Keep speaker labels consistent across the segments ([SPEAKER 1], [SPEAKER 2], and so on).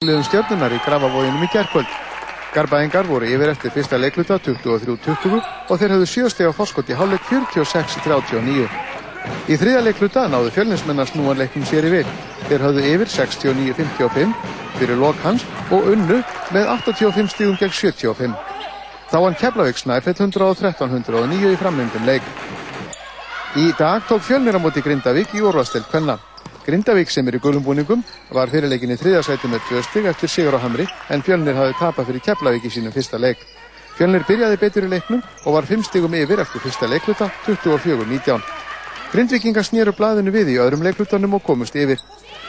[SPEAKER 1] liðum stjörnunar í Grafavóginum í gerkvöld. Garbaðingar voru yfir eftir fyrsta leikluta 23-20 og þeir höfðu sjösteg á fórskott í hálfleik 46-39. Í þriða leikluta náðu fjölninsmennar snúan leiknum sér í vil. Þeir höfðu yfir 69-55 fyrir lok hans og unnu með 85 stígum gegn 75. Þá hann Keflavík Snæfell 113-109 í framlengdum leik. Í dag tók fjölnir á móti Grindavík í úrvastelt kvenna. Grindavík sem er í gulumbúningum var fyrirleikin í þriðasæti með tvö stygg eftir Sigur á Hamri en Fjölnir hafði tapað fyrir Keflavík í sínum fyrsta leik. Fjölnir byrjaði betur í leiknum og var fimm styggum yfir eftir fyrsta leikluta 24-19. Grindvikingar snýru blaðinu við í öðrum leiklutanum og komust yfir.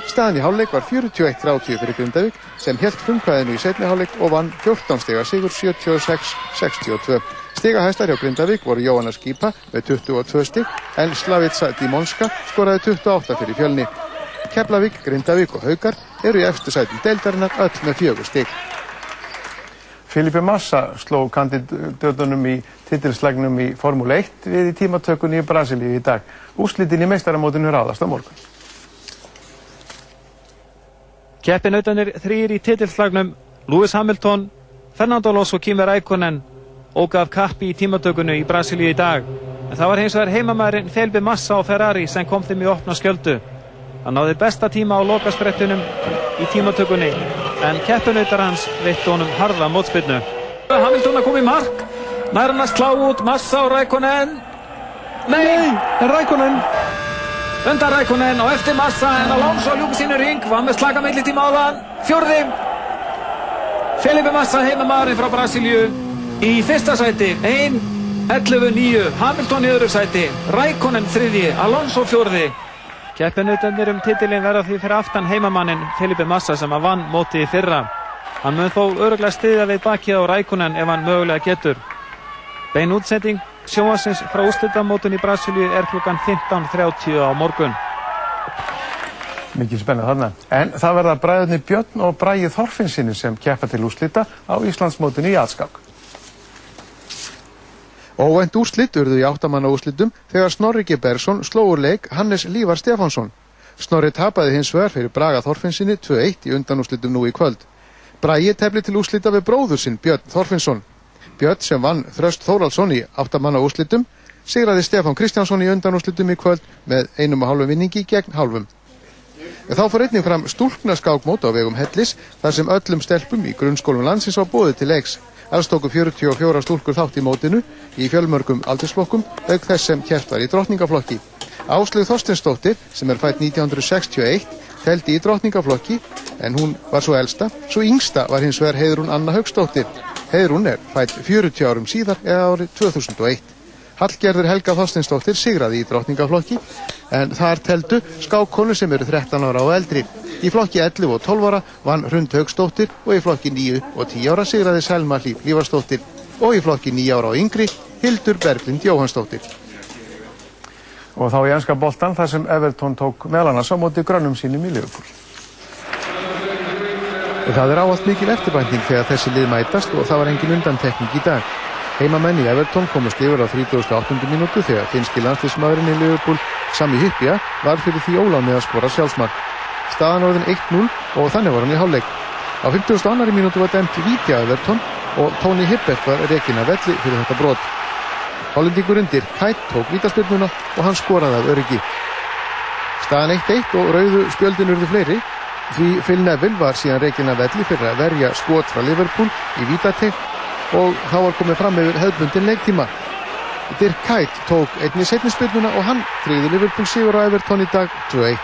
[SPEAKER 1] Staðan í hálfleik var 41-30 fyrir Grindavík sem helt frumkvæðinu í setni hálfleik og vann 14 stygga Sigur 76-62. Stigahæstar hjá Grindavík voru Jóhanna Skípa með 22 stig en Slavica Dimonska skoraði 28 fyrir fjölni. Keflavík, Grindavík og Haukar eru í eftir sætum deildarinnar öll með fjögur stig.
[SPEAKER 2] Filipe Massa sló kandidatunum í titilslagnum í Formule 1 við í tímatökunni í Brasilíu í dag. Úslitin í meistaramótinu ráðast á morgun.
[SPEAKER 3] Keppinautanir þrýr í titilslagnum Lewis Hamilton, Fernando Alonso og Kimi Rækonen ógaf kappi í tímatökunni í Brasilíu í dag. En það var hins vegar heimamærin Felipe Massa á Ferrari sem kom þeim í opna skjöldu. Hann náði besta tíma á lokasprettunum í tímatökunni en keppinautar hans veitt honum harða mótspilnu. Hamilton að koma í mark, nær hann að slá út Massa og Rækonen. Nei,
[SPEAKER 2] Nei Rækonen!
[SPEAKER 3] Undan Rækonen og eftir Massa en Alonso ljúk sínu ring, var með tíma á þann. Fjörði, Felipe Massa heimamærin frá Brasilíu í fyrsta sæti, 1.11.9, Hamilton í öðru sæti, Rækonen þriði, Alonso fjörði. Keppinautarnir um titilin verða því fyrir aftan heimamannin Felipe Massa sem að vann móti í fyrra. Hann mun þó öruglega stiðja við bakið á Rækonen ef hann mögulega getur. Bein útsending sjóasins frá úslitamótun í Brasilíu er klukkan 15.30 á morgun.
[SPEAKER 2] Mikið spennið þarna. En það verða bræðunni Björn og Bræði Þorfinnsinni sem keppa til úslita á Íslandsmótinu í Allskák.
[SPEAKER 1] Óvænt úrslit urðu í áttamanna úrslitum þegar Snorri G. Bersson slóur leik Hannes Lívar Stefánsson. Snorri tapaði hins vegar fyrir Braga Þorfinnsinni 2-1 í undanúrslitum nú í kvöld. Bræði tefli til úrslita við bróður sinn Björn Þorfinnsson. Björn sem vann Þröst Þóraldsson í áttamanna úrslitum sigraði Stefán Kristjánsson í undanúrslitum í kvöld með einum og hálfum vinningi gegn hálfum. Þá fór einnig fram stúlknaskákmót á vegum Hellis þar sem öllum stelpum í grunnskólum landsins var bóðið til leiks. Alls tóku 44 stúlkur þátt í mótinu í fjölmörgum aldursflokkum auk þess sem kert var í drottningaflokki. Áslögu Þorstinsdóttir sem er fætt 1961 teldi í drottningaflokki en hún var svo elsta, svo yngsta var hins vegar Heiðrún Anna Haugsdóttir. Heiðrún er fætt 40 árum síðar eða árið 2001. Hallgerður Helga Þorstinsdóttir sigraði í drottningaflokki en þar teldu skákkonu sem eru 13 ára og eldri. Í flokki 11 og 12 ára vann Hrund Haugsdóttir og í flokki 9 og 10 ára sigraði Selma Hlíf Lífarsdóttir og í flokki 9 ára og yngri Hildur Berglind Jóhannsdóttir.
[SPEAKER 2] Og þá í ennska boltan þar sem Everton tók meðal annars á móti grönnum sínum í Liverpool.
[SPEAKER 1] Það er áallt mikil eftirbænting þegar þessi lið mætast og það var engin undantekning í dag. Heimamenn í Everton komast yfir á 38. minútu þegar finski landslýsmaðurinn í Liverpool Sami Hyppja var fyrir því ólánið að skora sjálfsmark. Staðan orðin 1-0 og þannig var hann í hálfleik. Á 52. minútu var dæmt vítja Everton og Tony Hibbert var rekin að velli fyrir þetta brot. Hollendingur undir Kætt tók vítaspilnuna og hann skoraði af öryggi. Staðan 1-1 og rauðu spjöldin urðu fleiri því Phil Neville var síðan rekin að velli fyrir að verja skot frá Liverpool í vítategn og þá var komið fram yfir hefðbundin leiktíma. Dirk Kætt tók einni setnispilnuna og hann tryggði Liverpool sigur á Everton í dag 2-1.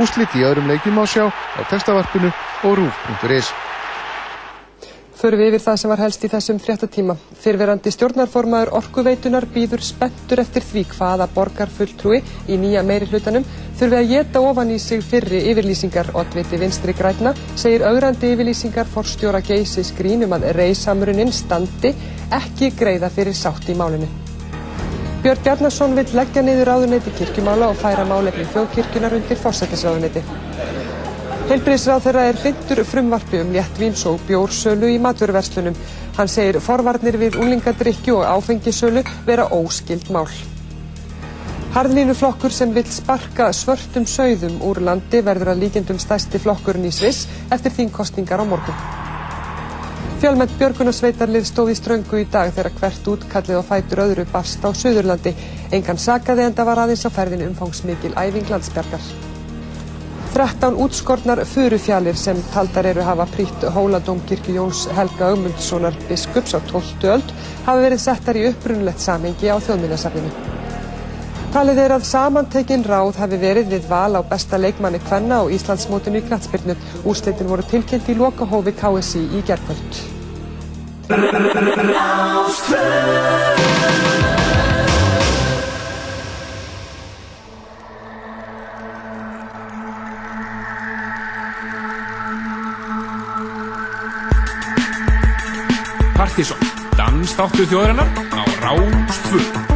[SPEAKER 1] Úslit í öðrum leikjum á sjá á textavarpinu og rúf.is.
[SPEAKER 4] Förum við yfir það sem var helst í þessum fréttatíma. Fyrverandi stjórnarformaður Orkuveitunar býður spettur eftir því hvaða borgarfulltrúi í nýja meiri hlutanum þurfi að geta ofan í sig fyrri yfirlýsingar Oddviti Vinstri Græna segir augrandi yfirlýsingar forstjóra geysis grínum að reysamruninn standi ekki greiða fyrir sátt í málinu. Björn Bjarnason vil leggja niður ráðuneyti kirkjumála og færa málefni þjóðkirkjunar undir fórsættisráðuneyti. Heilbriðsráð þeirra er hlindur frumvarpi um léttvíns og bjórsölu í maturverslunum. Hann segir forvarnir við úlingadrykju og áfengisölu vera óskild mál. Harðlínuflokkur sem vill sparka svörtum sauðum úr landi verður að líkjendum stæsti flokkurinn í Sviss eftir þínkostningar á morgun. Fjölmætt björgunarsveitarlið stóð í ströngu í dag þegar hvert útkallið á fætur öðru barst á Suðurlandi. Engan sakaði en það var aðeins á ferðin umfangsmikil æfing landsbergar. 13 útskornar furufjallir sem taldar eru hafa prýtt Hóladómkirkju Jóns Helga Augmundssonar biskups á 12. öld hafa verið settar í upprunulegt samengi á þjóðminnarsafninu. Talið er að samantekinn ráð hafi verið við val á besta leikmanni Kvenna á Íslandsmótinu í Knatsbyrnu. Úsleitin voru tilkynnt í lokahófi KSI í gerðkvöld.
[SPEAKER 5] Partíson, dansþáttur þjóðarinnar á Rástfjörn.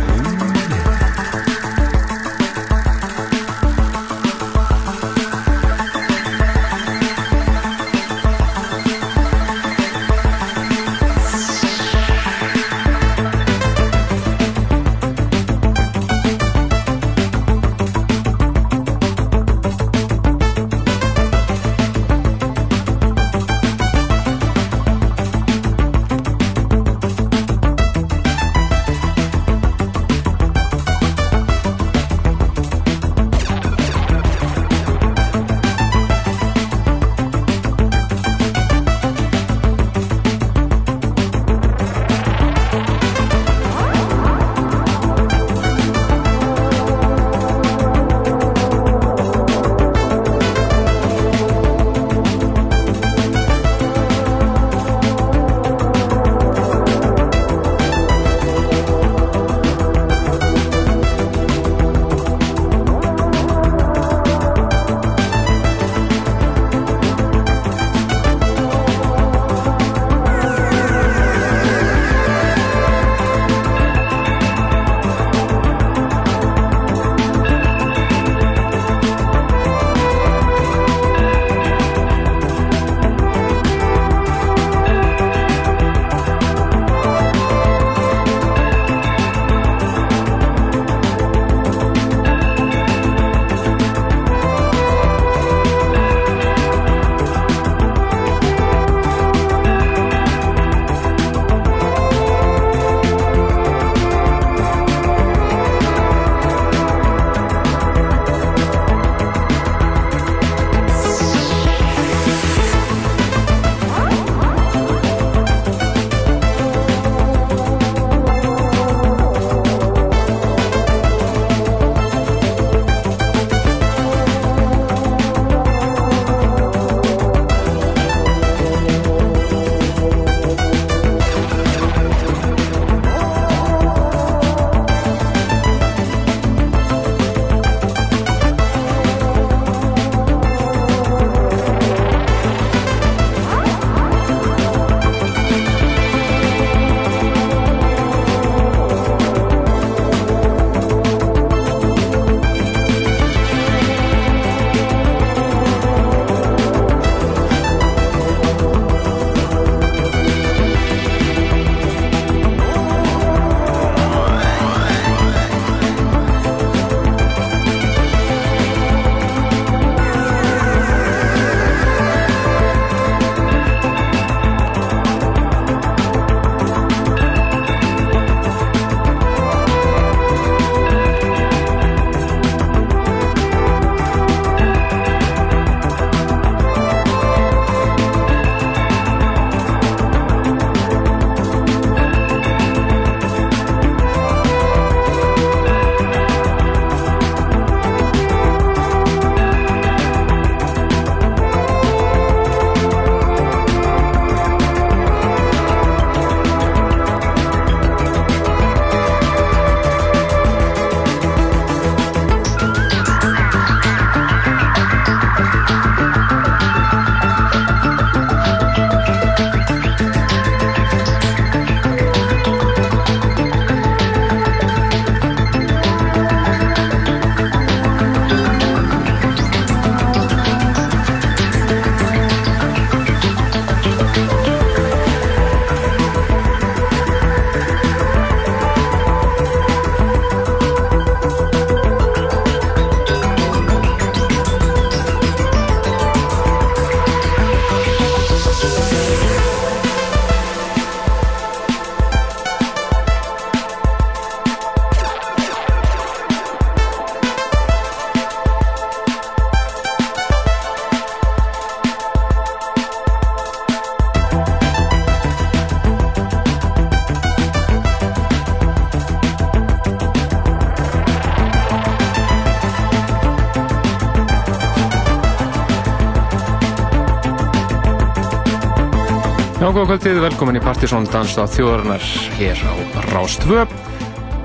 [SPEAKER 5] Já, góða kvöldið, velkomin í Partisón Dans á þjóðarinnar hér á Rástvö.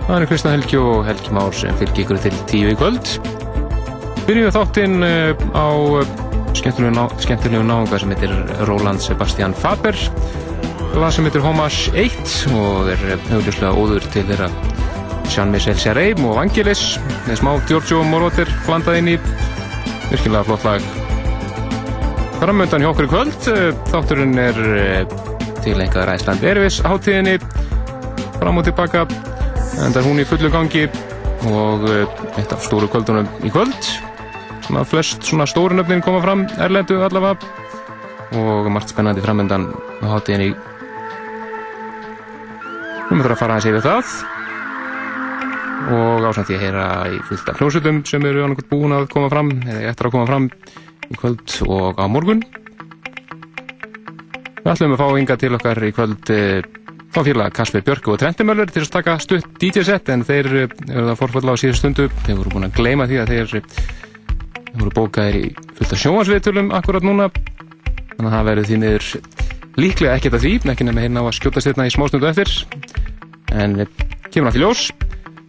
[SPEAKER 5] Það er Kristján Helgi og Helgi Már sem fylgir ykkur til tíu í kvöld. Byrjum við þáttinn eh, á eh, skemmtilegu, ná, skemmtilegu náunga sem heitir Roland Sebastian Faber. Lag sem heitir Homage 1 og er auðvitað óður til þeirra Jean-Michel Jarre og Vangelis með smá Giorgio Moroder blandað inn í virkilega flott lag. Framöndan hjá okkur í kvöld, eh, þátturinn er til einhverja Æsland Erfis hátíðinni fram og tilbaka en það er hún í fullu gangi og eh, eitt af stóru kvöldunum í kvöld. Svona flest svona stóru nöfnin koma fram erlendu allavega. Og margt spennandi framöndan hátíðinni. Við mötum að fara aðeins yfir það. Og ásamt því að heyra í fullt af hljósutum sem eru annað búin að koma fram eða eftir að koma fram í kvöld og á morgun. Við ætlum að fá ynga til okkar í kvöld þá félag Kasper Björk og Trentimöller til að taka stutt DJ-sett en þeir eru það forfalla á síðan stundu. Þeir voru búin að gleyma því að þeir voru bókaðir í fullt af sjóasviðtölum akkurat núna. Þannig að það verður því niður líklega ekkert að því, ekki nefnir hérna á að skjóta styrna í smástundu eftir. En kemur ljós.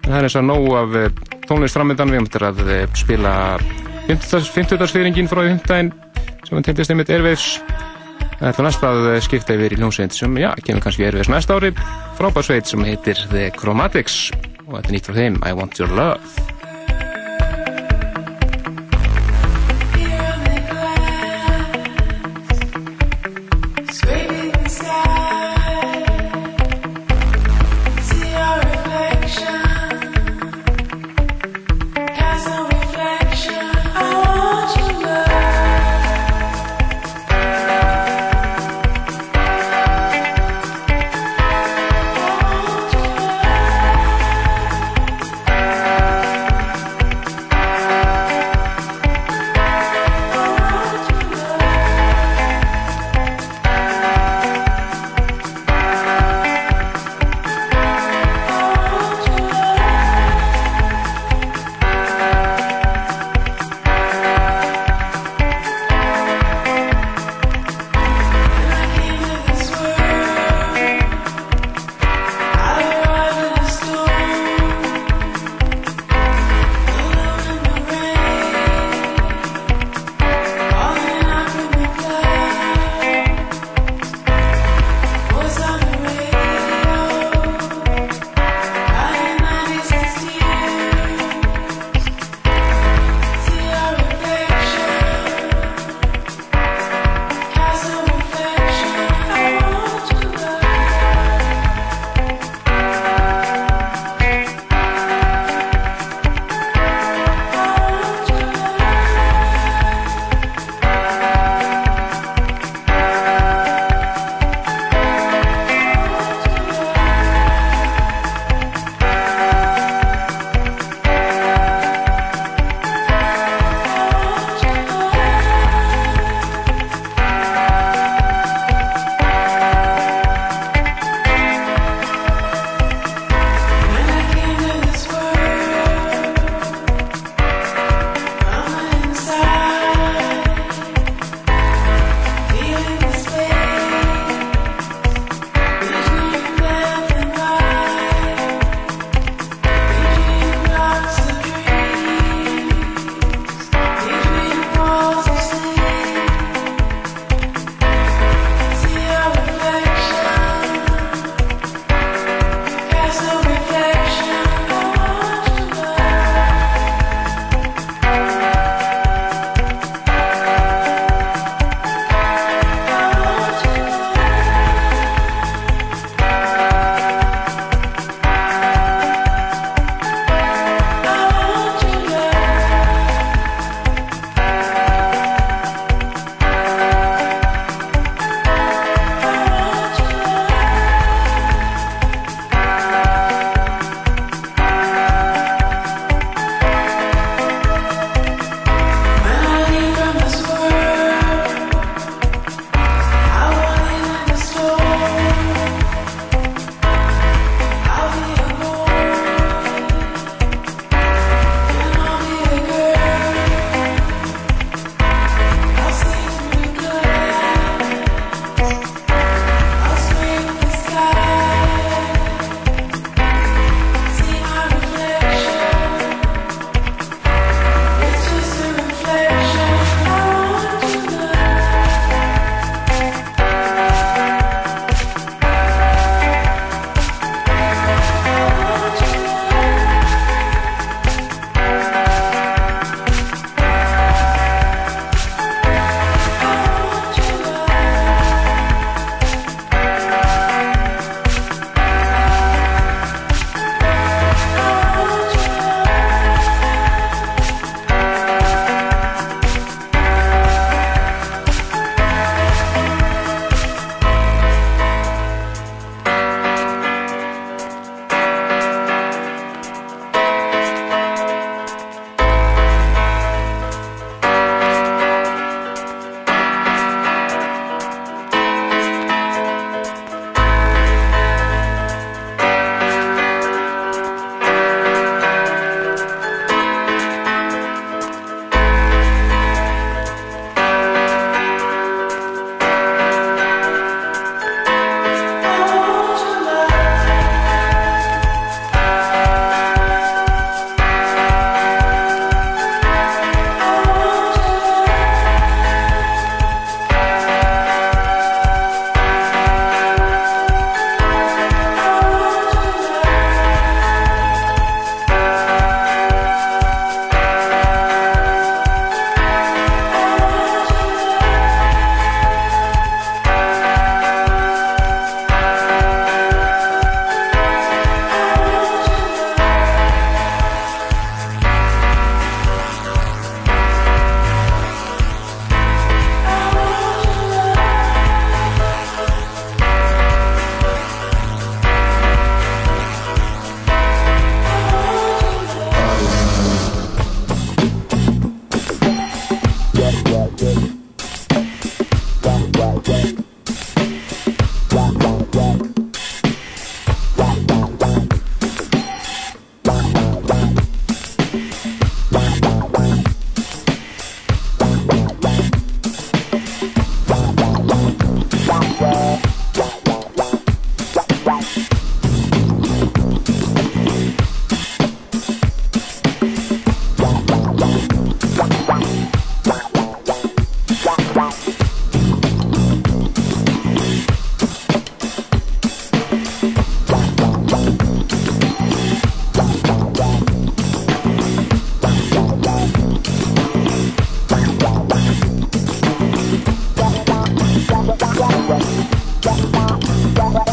[SPEAKER 5] En það er eins og nóg af tónlist framöndan við möttum að spila 50-dagsfeyringin frá í hundaginn sem hann tengdist einmitt Airwaves Það ætla næst að skipta yfir í hljómsveit sem, já, kemur kannski Airwaves næsta ári. Frábærsveit sem heitir The Chromatics og þetta er nýtt frá þeim I Want Your Love
[SPEAKER 6] Yeah.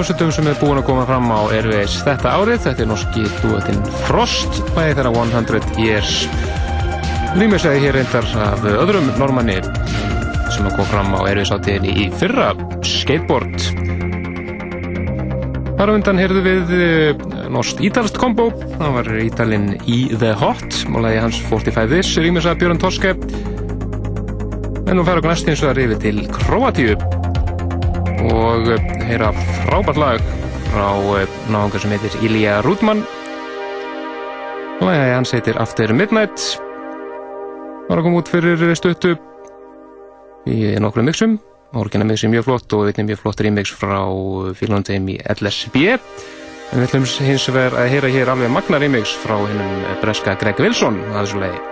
[SPEAKER 6] Hljómsveitum sem er búin að koma fram á Airways þetta árið. Þetta er norski duettinn Frost, bæði þeirra 100 Years. Rýmur segi hér reyndar af öðrum normanni sem kom fram á Airways átíðinni í fyrra, Skateboard. Þar á undan heyrðu við eh, norskt-ítalst kombo. Það var ítalinn í The Hot, múlaði hans 45 This, rýmur segi Björn Torske. En nú færa okkur næst eins og það rifið til Kroatíu og heyra frábært lag frá eh, náðungar sem heitir Ilja Rúdmann Lagið hans heitir After Midnight var að koma út fyrir stuttu í nokkrum mixum
[SPEAKER 5] Orginal mix er mjög flott og einnig mjög flott remix frá félagandheim í LSB. En við ætlum hins vegar að heyra hér alveg magna remix frá hennum breska Greg Wilson að þessu leiði.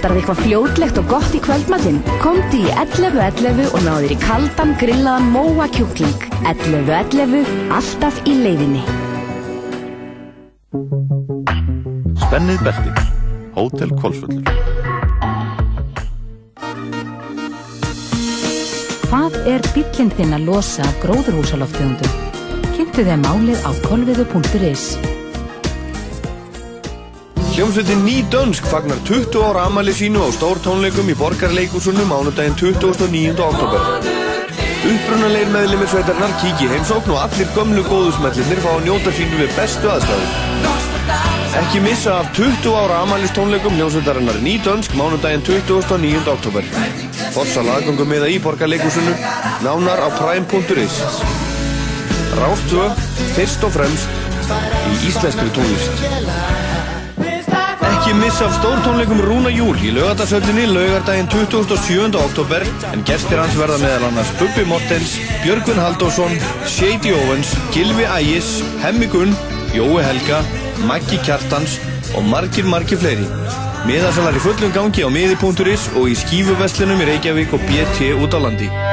[SPEAKER 7] Vantar þið eitthvað fljótlegt og gott í kvöldmatinn? Komdu í 11.11 og náðu þér í kaldan grillaðan móa kjúkling. 11.11, alltaf í leiðinni.
[SPEAKER 8] Spennið beltin. Hótel Kolsvöllur.
[SPEAKER 9] Hvað er bíllinn þinn að losa af gróðurhúsaloftegundum? Kynntu þeim málið á kolviðu.is.
[SPEAKER 10] Hljómsveitin Ný Dönsk fagnar 20 ára amali sínu á stórtónleikum í Borgarleikúsunum mánudaginn 29. oktober. Upprunalegir meðlimir sveitarnar kíki heimsókn og allir gömlu góðusmellinir fá að njóta sínu við bestu aðstæður. Ekki missa af 20 ára amalistónleikum hljómsveitarinnar Ný Dönsk mánudaginn 29. oktober. Fossa laggangum miða í Borgarleikúsunu, nánar á prime.is. Rástvö, fyrst og fremst í íslenskri tónlist. Ekki missa af stórtónleikum Rúna Júl í laugardagsöllinni laugardaginn 27. oktober en gestir hans verða meðal annars Bubbi Mortens, Björgvin Haldásson, Shady Owens, Gilvi Ægis, Hemmi Gunn, Jói Helga, Maggi Kjartans og margir margir fleiri. Miðasalar í fullum gangi á miði.is og í skífuveslinum í Reykjavík og BT út á landi.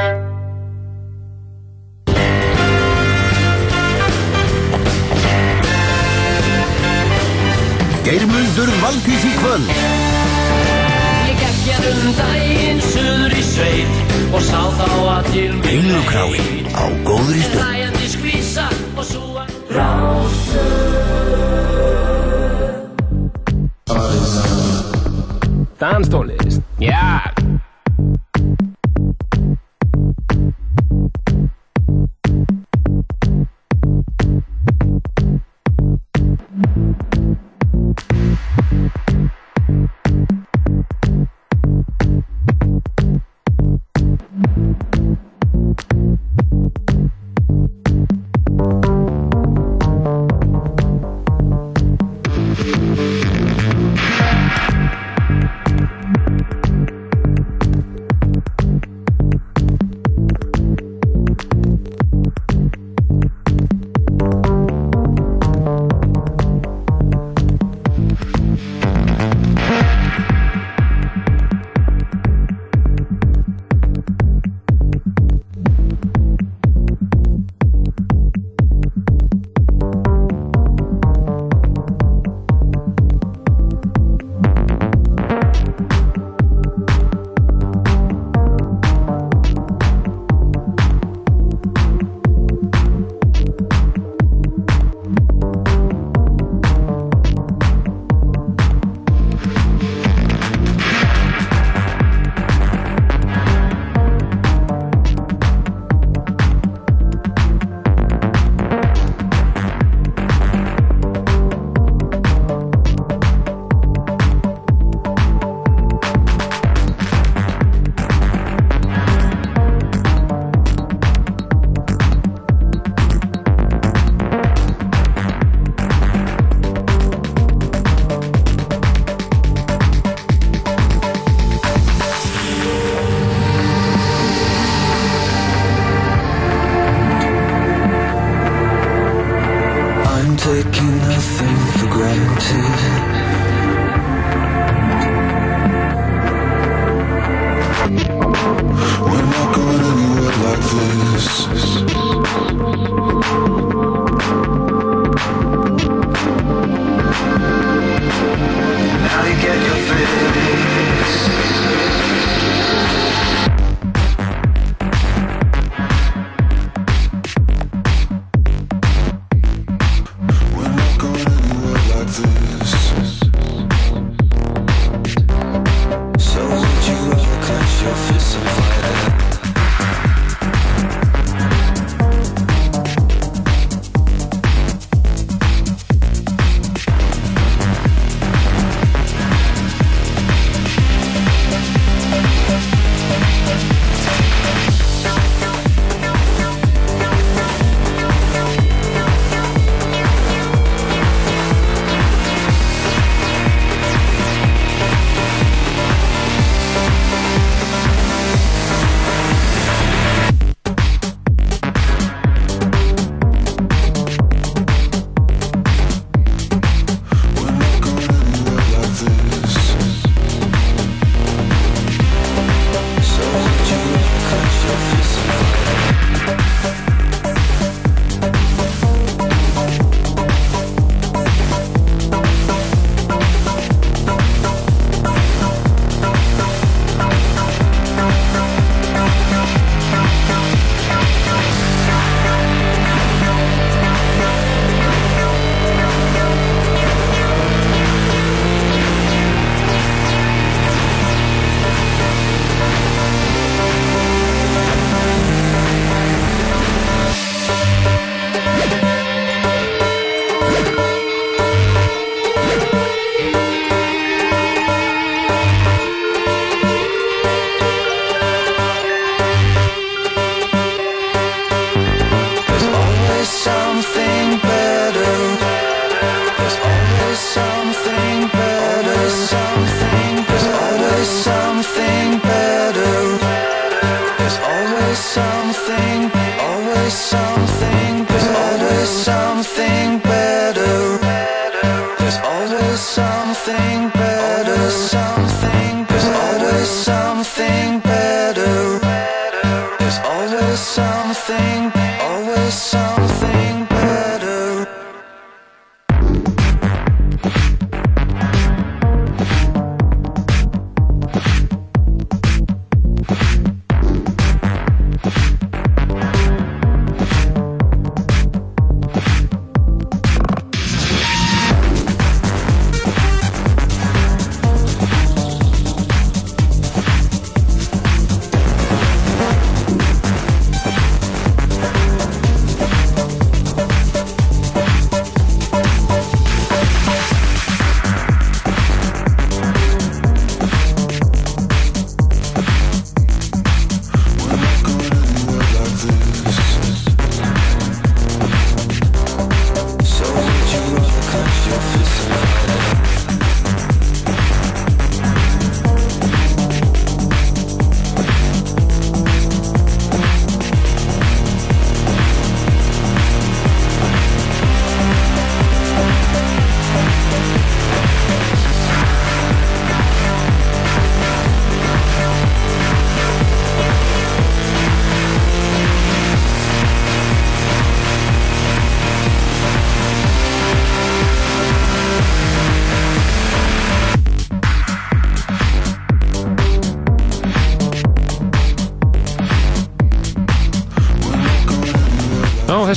[SPEAKER 11] Geirmundur Valdís í kvöld.
[SPEAKER 12] Ég hér um daginn suður í sveit og sá þá að til mig
[SPEAKER 11] Englukráin á góðri stund.
[SPEAKER 12] Læjandi skvísa og súa
[SPEAKER 13] Danstónlist,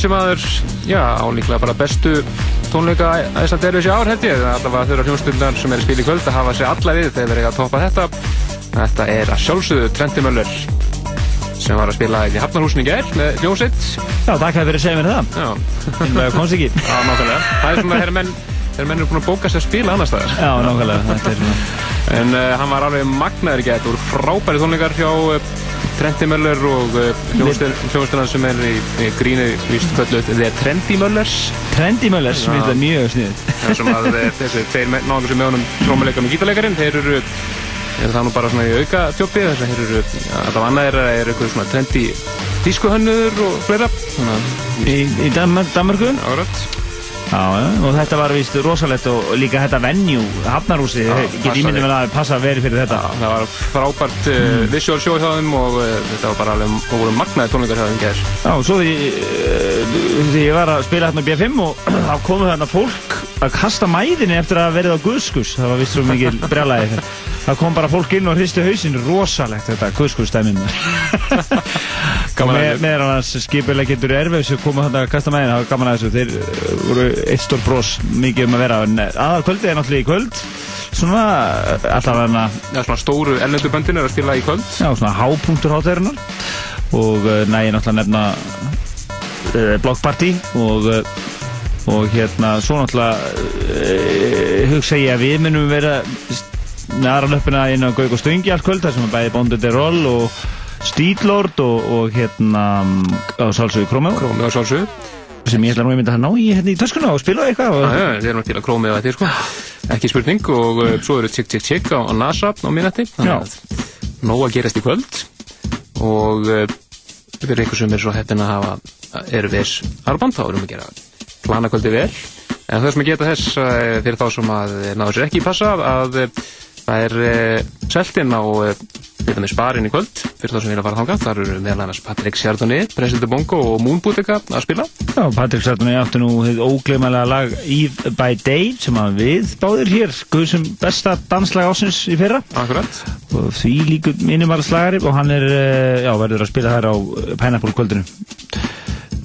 [SPEAKER 5] þessi maður, já, á líklega bara bestu tónleika Æsland er þessi ár held ég. Það er allavega þeirra hljónstundar sem er að spila í kvöld að hafa sér alla við þegar þeir eiga að toppa þetta. Þetta er að sjálfsögðu Trenti Möller sem var að spila í Hafnarhúsinu í gær með hljónsitt.
[SPEAKER 14] Já, takk fyrir að segja mér það.
[SPEAKER 5] Já.
[SPEAKER 14] Innlega komst ekki.
[SPEAKER 5] Já, nákvæmlega. Það er svona þeirra menn, menn eru búin að bóka sér spila annar staðar.
[SPEAKER 14] Já, nákvæmlega.
[SPEAKER 5] En uh, hann var alveg magnaður í gær. Þetta voru frábæri tónleikar hjá Trenti Möller og uh, hljónstundar sem er í, í grínu víst kvöldu The Trendi Möllers.
[SPEAKER 14] Trendi Möllers, mér finnst það mjög sniðið.
[SPEAKER 5] Það sem að eh, þessi tveir náðungar sem með honum trómuleikar með gítarleikarin, þeir eru, eru það nú bara svona í auka tjópi, þess að þeir eru, alltaf annað er, er eitthvað svona trendi tískuhönnur og fleira.
[SPEAKER 14] Í, í Danmark, Danmarku?
[SPEAKER 5] Árat.
[SPEAKER 14] Já, og þetta var vist rosalegt og líka þetta venue, Hafnarhúsi, get ímyndið með að passa verið fyrir þetta.
[SPEAKER 5] Já, það var frábært uh, visual show hjá þeim og uh, þetta var bara alveg, og voru magnaði tónleikar þeim gerð.
[SPEAKER 14] Já, og svo því, uh, því ég var að spila hérna á B5 og þá komu þarna fólk að kasta mæðinni eftir að verið á Guðskus. Það var vist svo mikil brjálæði. Það kom bara fólk inn og hristi hausinn, rosalegt þetta Guðskus-stæminn.
[SPEAKER 5] Að
[SPEAKER 14] með, með skipulega getur erfið sem komu þarna að kasta mæðinni, það var gaman að þessu. Þeir uh, voru eitt stór brós, mikið um að vera. En aðal kvöldið er náttúrulega í kvöld. Svona, allavega hana...
[SPEAKER 5] Já, svona stóru ellendu böndin er að spila í kvöld.
[SPEAKER 14] Já, svona hápunktur hátíðarinnar og uh, næði náttúrulega nefna uh, blokkparti og, og hérna svo náttúrulega hugsa ég að við munum vera með aðra löppina inn á Gauk og Stöngi allt kvöld þar sem er bæði Bonded Roll og Steedlord og, og hérna á Sálsögu Krómið
[SPEAKER 5] Krómið á Sálsögu
[SPEAKER 14] sem ég ætla nú einmitt að ná í hérna í töskuna og spila eitthvað og,
[SPEAKER 5] Já, já, þeir eru náttúrulega krómið að þeir sko. Ekki spurning og uh, svo eru Tick Tick Tick á, á NASA á minnati.
[SPEAKER 14] Já.
[SPEAKER 5] Nóg að gerast í kvöld og uh, fyrir ykkur sem er svo heppin að hafa eru við arband þá erum við að gera plana kvöldi vel. En það sem að geta þess uh, fyrir þá sem að náður sér ekki passa að það er uh, seltinn á dæmis barinn í kvöld fyrir þá sem vilja fara þangað. Þar eru meðal annars Patrik Sjardoni, President Bongo og Moonbútika að spila.
[SPEAKER 14] Já, Patrik Sartoni átti nú þið ógleymalega lag Eve by Day sem að við báðir hér guðsum besta danslag ásins í fyrra
[SPEAKER 5] Akkurat
[SPEAKER 14] og því líkur mínumar slagari og hann er, eh, já, verður að spila þær á eh, Pineapple kvöldinu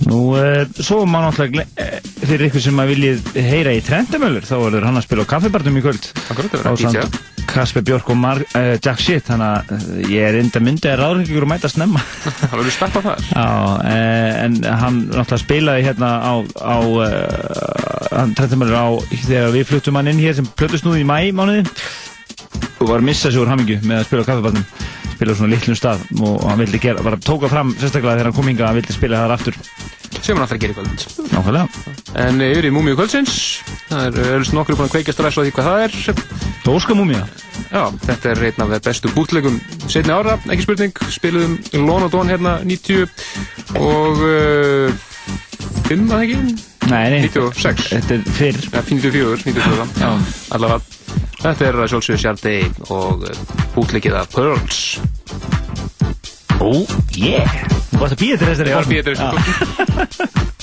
[SPEAKER 14] Nú, uh, svo má náttúrulega eh, fyrir ykkur sem að viljið heyra í Trendamöllur þá verður hann að spila á kaffibarnum í kvöld
[SPEAKER 5] Akkurat, það verður að DJ.
[SPEAKER 14] Kasper Björk og Mar uh, Jack Shit þannig að ég er enda myndið að ráður ykkur að mæta snemma
[SPEAKER 5] Það verður steppa þar.
[SPEAKER 14] Já, eh, en hann náttúrulega spilaði hérna á, á hann trendamöllur á þegar við fluttum hann inn hér sem plötusnúði í mæ mánuði og var að missa sig úr hamingju með að spila á kaffibarnum spila svona litlum stað og hann vildi gera, bara tóka fram sérstaklega þegar hann kom hinga að hann vildi spila þar aftur
[SPEAKER 5] sem hann alltaf gerir kvöld.
[SPEAKER 14] Nákvæmlega
[SPEAKER 5] En yfir í Múmiu kvöldsins, það er öllst nokkur búin að kveikja strax á því hvað það er.
[SPEAKER 14] Óskamúmía
[SPEAKER 5] Já, þetta er einn af bestu bútlegum setni ára, ekki spurning, spiluðum Lon og Don hérna 90 og uh, 5 að ekki?
[SPEAKER 14] Nei, nei.
[SPEAKER 5] 96
[SPEAKER 14] Þetta er fyrr.
[SPEAKER 5] Ja, 94, 94 Já, allavega Þetta er að sjálfsögðu Sjardi og bútlegið af Pearls.
[SPEAKER 14] Oh, yeah. Þú varst að býja til þessari
[SPEAKER 5] Ég var að bíða
[SPEAKER 14] Já.
[SPEAKER 5] eftir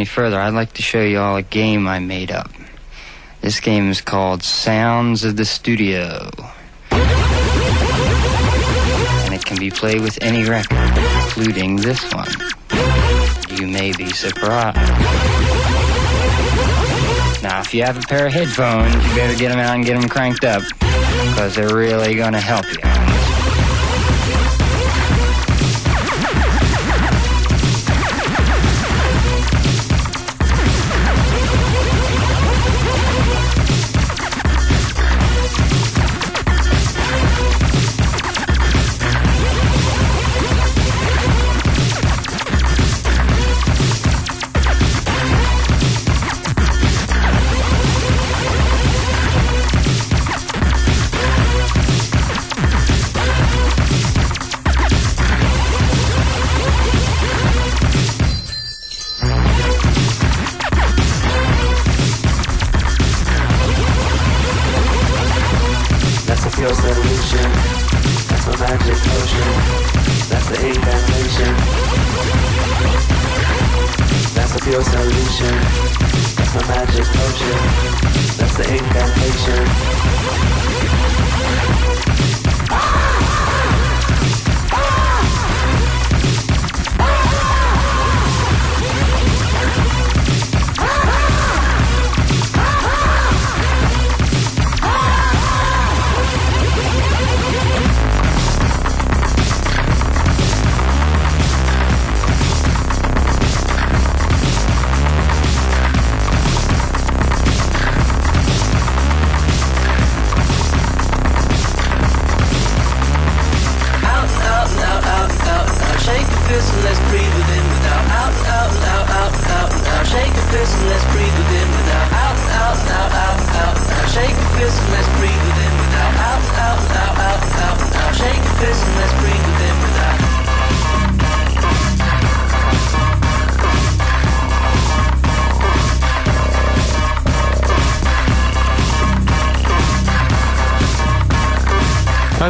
[SPEAKER 15] any further, I'd like to show you all a game I made up. This game is called Sounds of the Studio. And it can be played with any record, including this one. You may be surprised. Now, if you have a pair of headphones, you better get them out and get them cranked up, because they're really going to help you.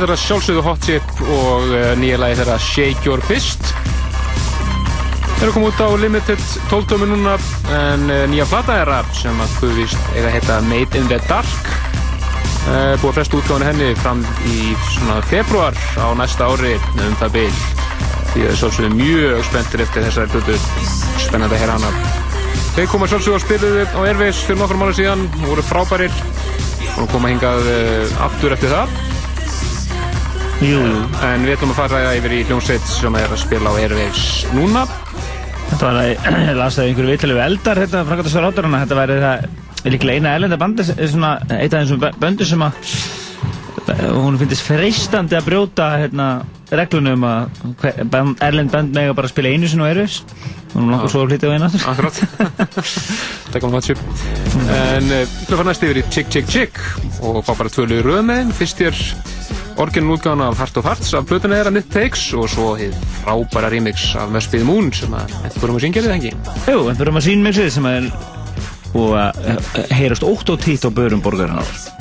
[SPEAKER 5] Þetta er að sjálfsögðu Hot Chip og uh, nýja lagi þeirra Shake Your Fist. Þeir eru komið út á Limited 12 tómi núna en uh, nýja plata þeirra sem að guðvist eiga að heita Made in the Dark. Uh, búið að fresta útgáðinu henni fram í svona februar á næsta ári um það byl. Því það er sjálfsögðu mjög spenntir eftir þessari hlutu. Spennandi að heyra hana. Þeir koma sjálfsögðu og spiluðu á Airways fyrir nokkrum ára síðan, voru frábærir og koma hingað aftur eftir það.
[SPEAKER 14] Jú, jú.
[SPEAKER 5] En við ætlum að fara yfir í hljómsveit sem er að spila á Airwaves núna.
[SPEAKER 14] Þetta var að, ég las það í einhverju við eldar, hérna, frangatastur átturana, þetta væri það líklega eina erlenda bandi, svona, eitt af þessum böndu sem að, hún finnst freistandi að brjóta, hérna, reglunum að hver- band- erlend band mega bara spila einu sinni á Airwaves. Hún langar svo að flytja á einu aftur.
[SPEAKER 5] Akkurát. Takk um hotship. En uh, við að fara næst yfir í Chick Chick Chick og fá bara tvölu röð með þeim. Fyrst er orginal útgáðan af Heart of Hearts af plötunni þeirra Nitt Takes og svo hið frábæra remix af Must Be the Moon sem að vorum að syngja þið ekki.
[SPEAKER 14] Jú, en fyrir maður sínmixið sem að uh, heyrast ótt og títt á börum borgarinnar.
[SPEAKER 16] Staring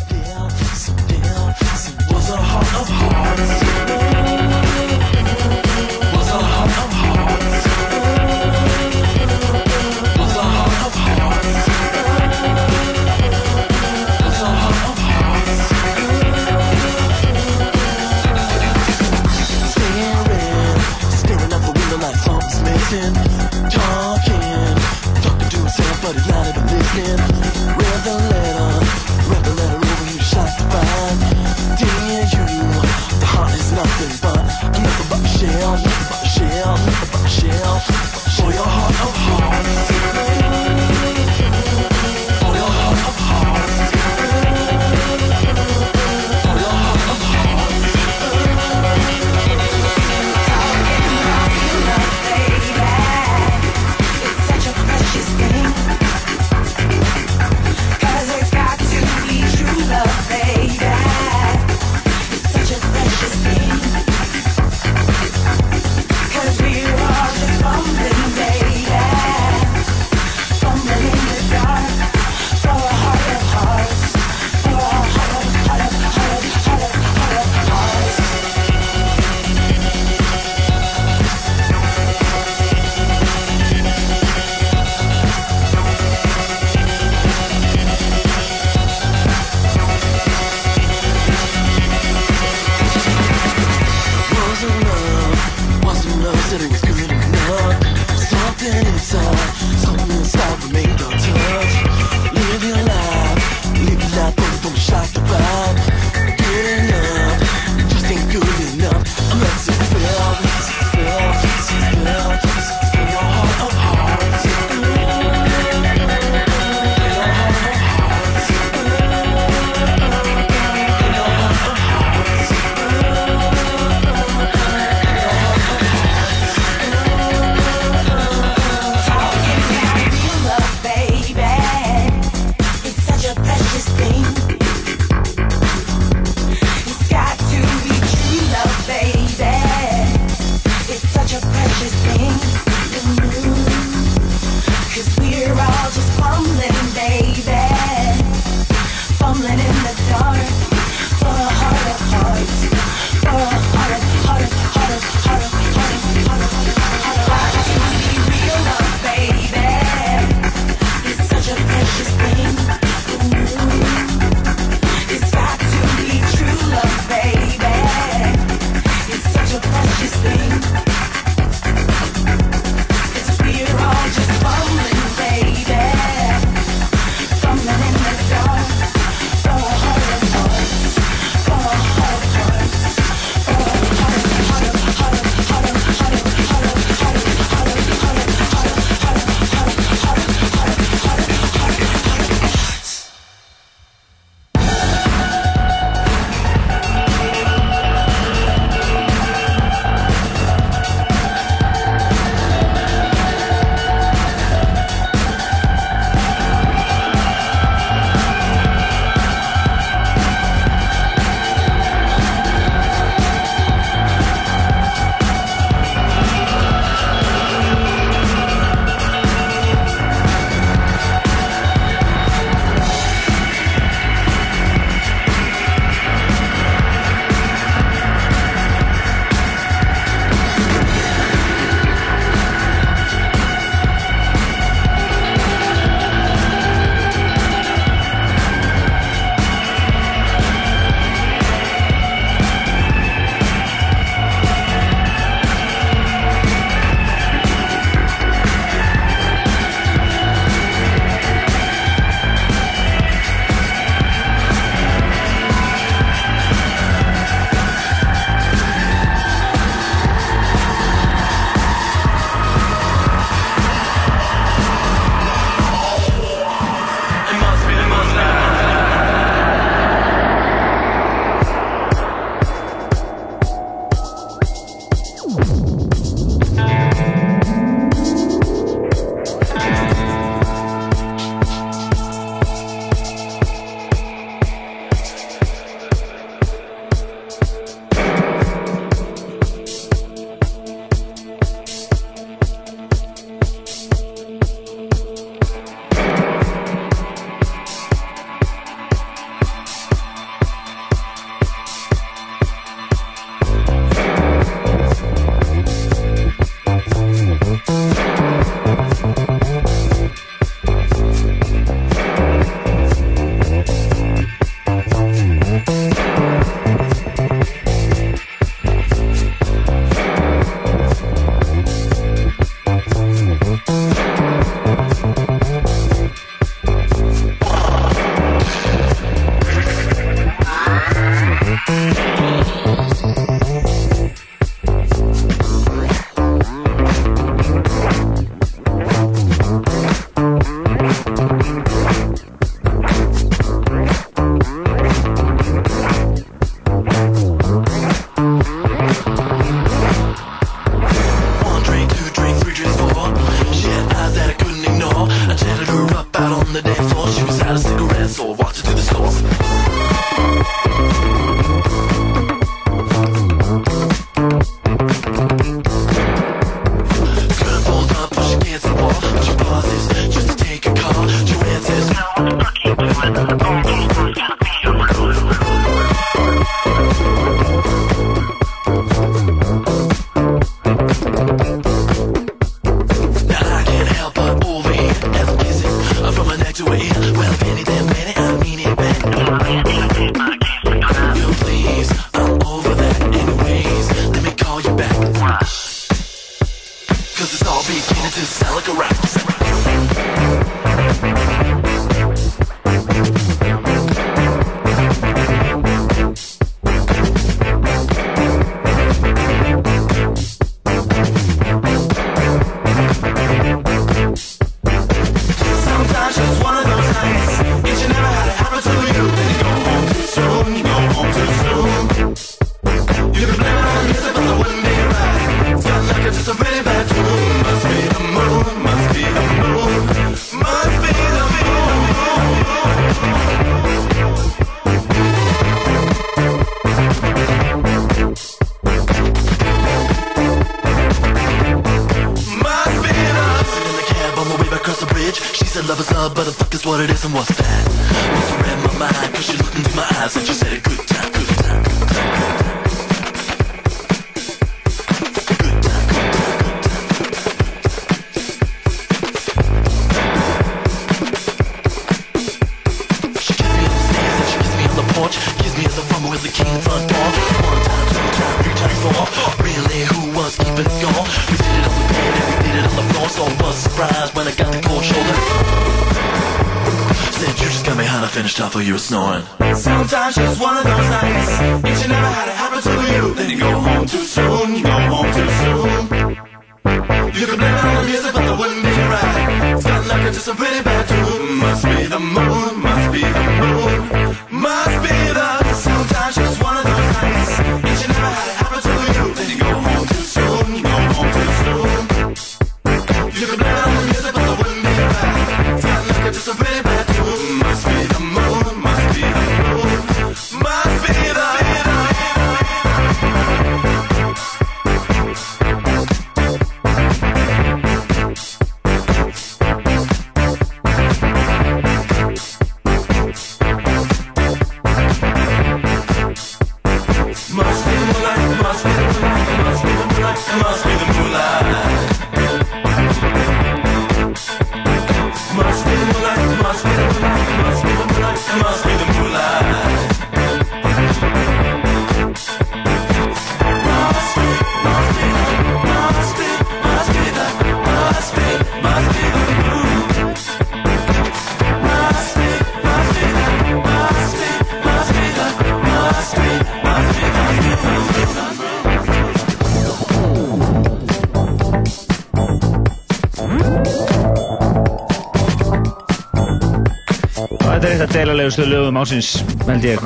[SPEAKER 14] Þetta er af deilalegustu lögum ásins, held ég.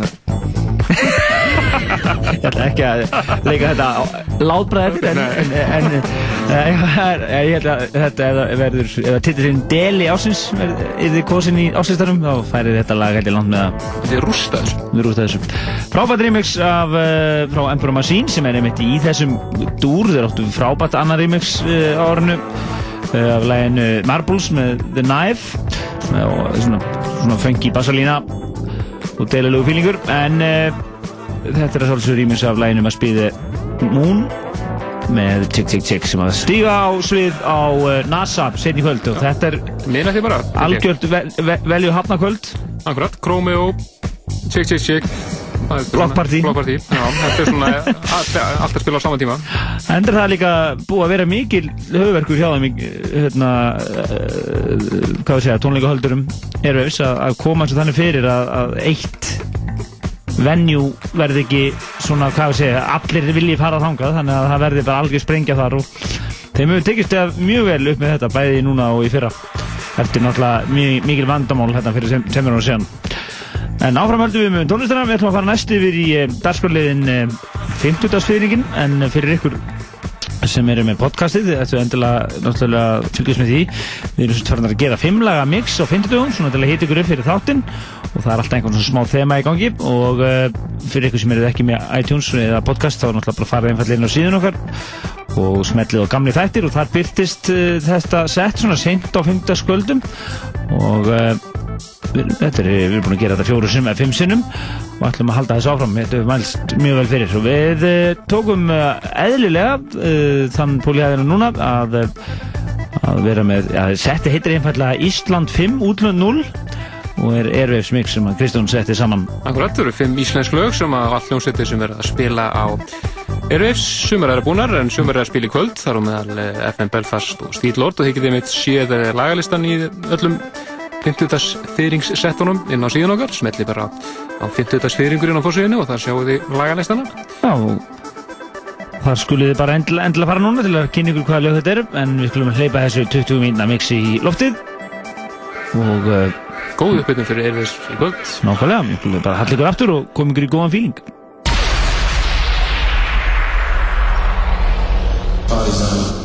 [SPEAKER 14] ég ætla ekki að leika þetta á látbræður, en, en, en, ég held að þetta það titillinn deli ásins yfir kosin í ásinstarum, þá færi þetta lag held ég langt með að...
[SPEAKER 5] Þetta er rústa þessu.
[SPEAKER 14] Við rústa þessu. Frábært remix af, uh, frá Emperor Machine sem er einmitt í þessum dúr, þeir áttu frábært annar remix uh, á árinu uh, af læginu Marbles með The Knife og svona, svona funky bassalína og deililegu fílingur en uh, þetta er að svolítið remix af læginu maður spýði Moon með Tick Tick Tick sem að stíga á svið á uh, NASA setni kvöld og þetta er
[SPEAKER 5] bara
[SPEAKER 14] algjört vel, vel, velju hafna kvöld
[SPEAKER 5] Akkurat, Chromeo, Chick Chick Chick.
[SPEAKER 14] Block Party.
[SPEAKER 5] Block Party, já, þetta er svona allt allt að spila á sama tíma.
[SPEAKER 14] Endur það líka búið að vera mikil höfverkur hjá í, hérna, uh, hvað við segja, tónleikahöldurum Airwaves að, koma eins og þannig fyrir að, að eitt venue verði ekki svona, hvað við segja, allir vilji fara þangað þannig að það verði bara algjör sprengja þar og þeim hefur tekist mjög vel upp með þetta bæði núna og í fyrra eftir náttúrulega mjög, mikil vandamál hérna fyrir sem, semur og síðan. En áfram höldum við með tónlistina, við ætlum að fara næst yfir í eh, dagskorliðin eh, 50-dagsfyrringin en fyrir ykkur sem eru með podcastið, þið ættu endilega náttúrulega fylgjast með því. Við erum svona farin að gera fimmlaga mix á 50 dögum svona til að hita ykkur upp fyrir þáttinn. Og það er alltaf einhvern svona smá þema í gangi. Og uh, fyrir ykkur sem eru ekki með iTunes eða podcast þá er náttúrulega bara að fara einfallega inn á síðun okkar og smellið á gamli þættir. Og þar byrtist uh, þetta sett svona seint á 50 skvöldum. Og uh, Þetta er, við erum búin að gera þetta fjóru sinum eða fimm sinum og ætlum að halda þessu áfram, þetta hefur mælst mjög vel fyrir. Og við eh, tókum eh, eðlilega eh, þann pólíhæðina núna að, að vera með, að setja hittir einfallega Ísland 5 útlönd 0 og er erveifs mix sem að Kristjón setti saman.
[SPEAKER 5] Akkurat, það eru fimm íslensk lög sem að all hljómsettir sem er að spila á erveifs, sumur er að búnar en sumur er að spila í kvöld, þar á meðal FM Belfast og Stíl Lord. Og þeir getið mitt séð lagalistan í öllum 50. fyrringssettunum inn á síðan okkar, smelli bara á 50. fyrringurinn á fórsvíðinu og þar sjáu þið lagalistana.
[SPEAKER 17] Já, þar skulum við bara endla, endla fara núna til að kynna ykkur hvaða lög þetta er, en við skulum hleypa þessu 20 mínuna mixi í loftið og... Uh,
[SPEAKER 5] Góð uppbyrjum fyrir erfiðs í kvöld.
[SPEAKER 17] Nákvæmlega, við skulum bara hall ykkur aftur og koma ykkur í góðan fíling.
[SPEAKER 5] Partisan.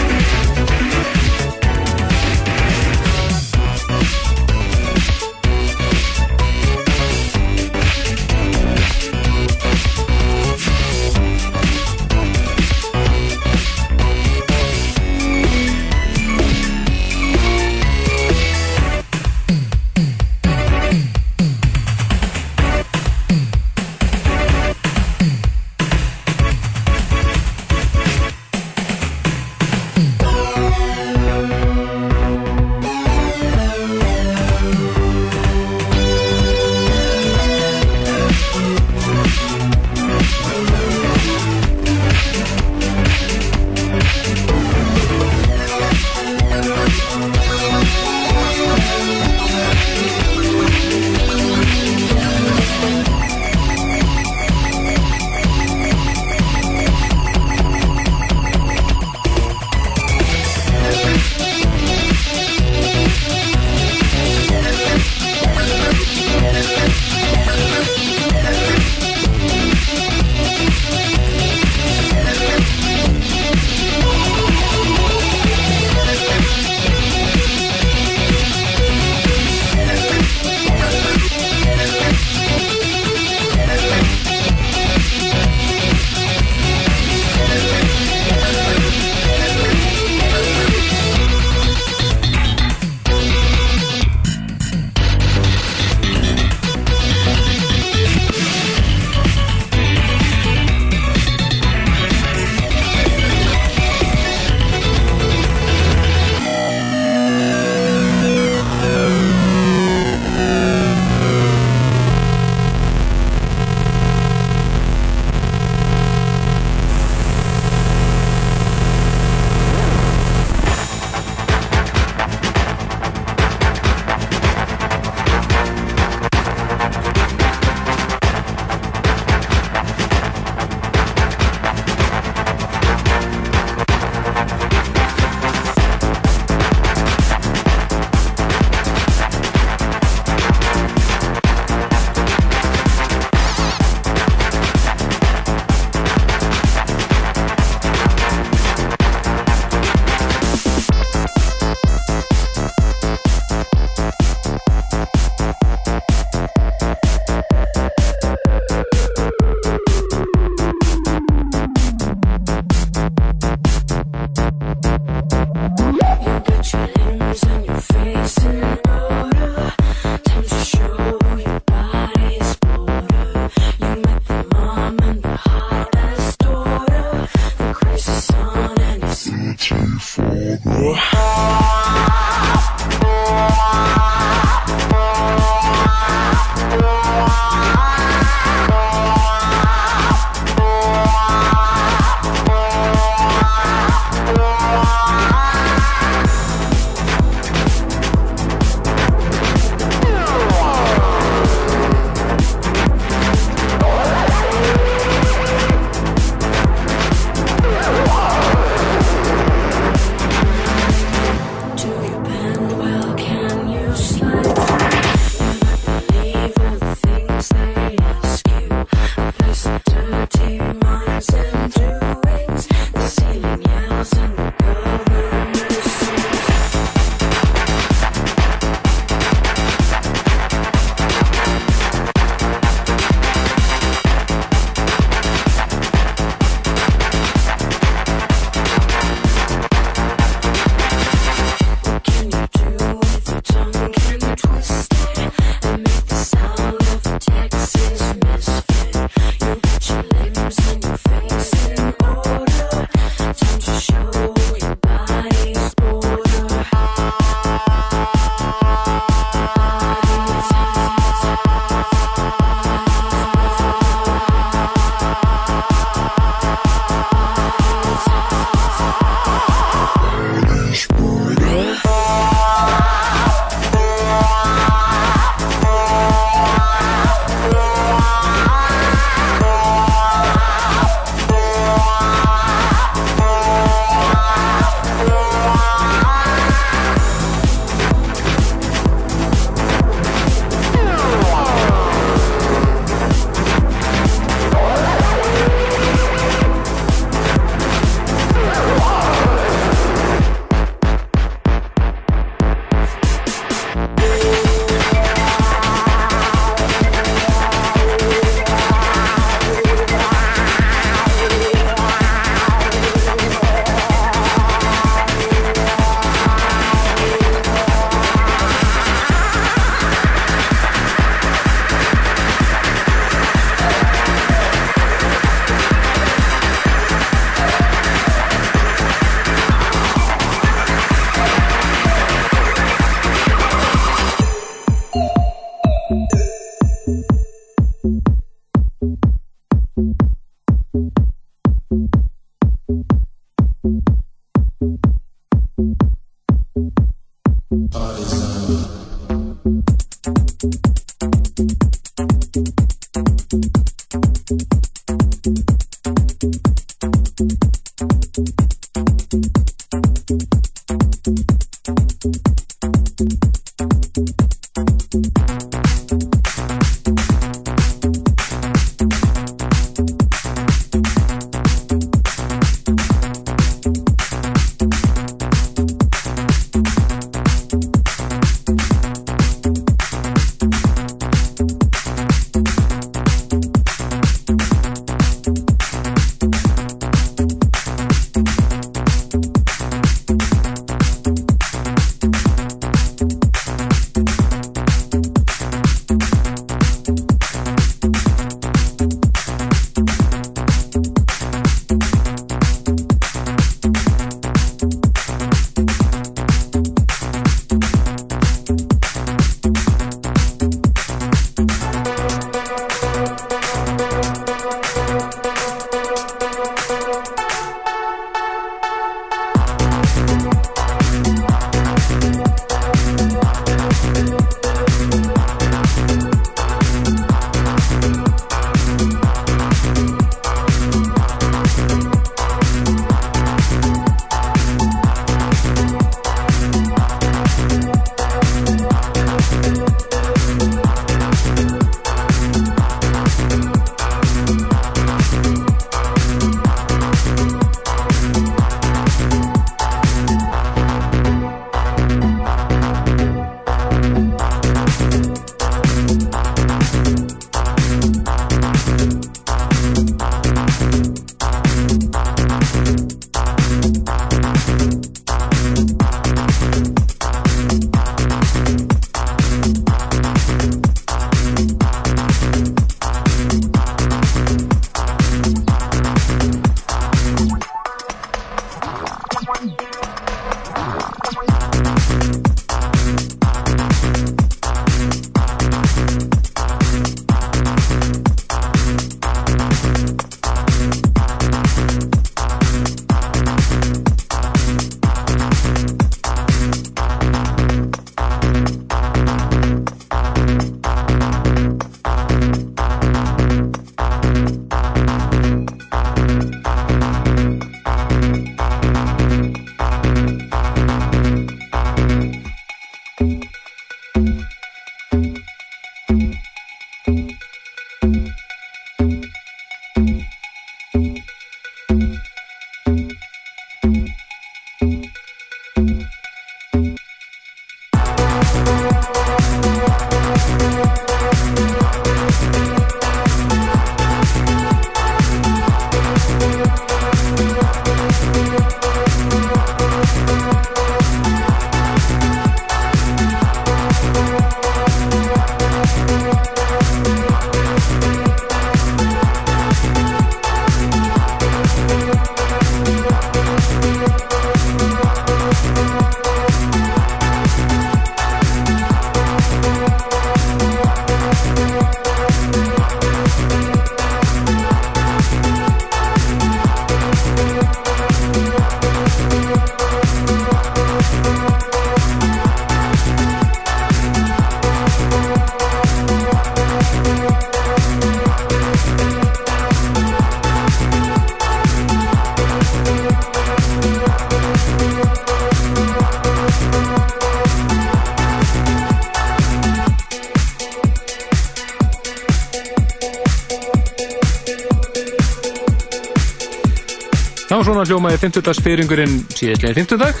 [SPEAKER 5] 50. fyrringurinn síðastlega 50 dag.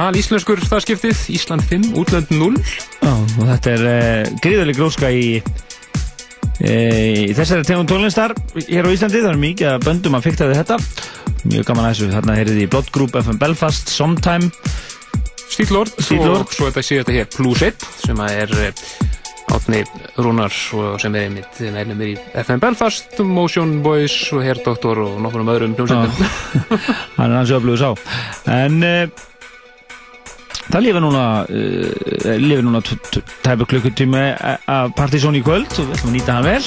[SPEAKER 5] Al íslenskur það skiptið, Ísland 5, útlönd 0.
[SPEAKER 14] Já, og þetta er uh, gríðarlega gróska í, e, í þessari tegum tónlistar hér á Íslandi. Það er mikið að böndum að fykta þetta. Mjög gaman að þessu. Þarna heyrið í Blood Group, FM Belfast, Sometime.
[SPEAKER 5] Stílord,
[SPEAKER 14] Stílord.
[SPEAKER 5] og svo þetta sé þetta hér Plus 1 sem að er eh, Átni Rúnar sem er einmitt meðlumir í FM Belfast, Motion Boys og Hair Doctor og nokkur um öðrum hljómsveitum.
[SPEAKER 14] Hann er hans öflugur sá. En uh, það lifir núna, lifir núna t- t- tæpa klukkutími af partysón í kvöld og við ætlum að nýta hann vel.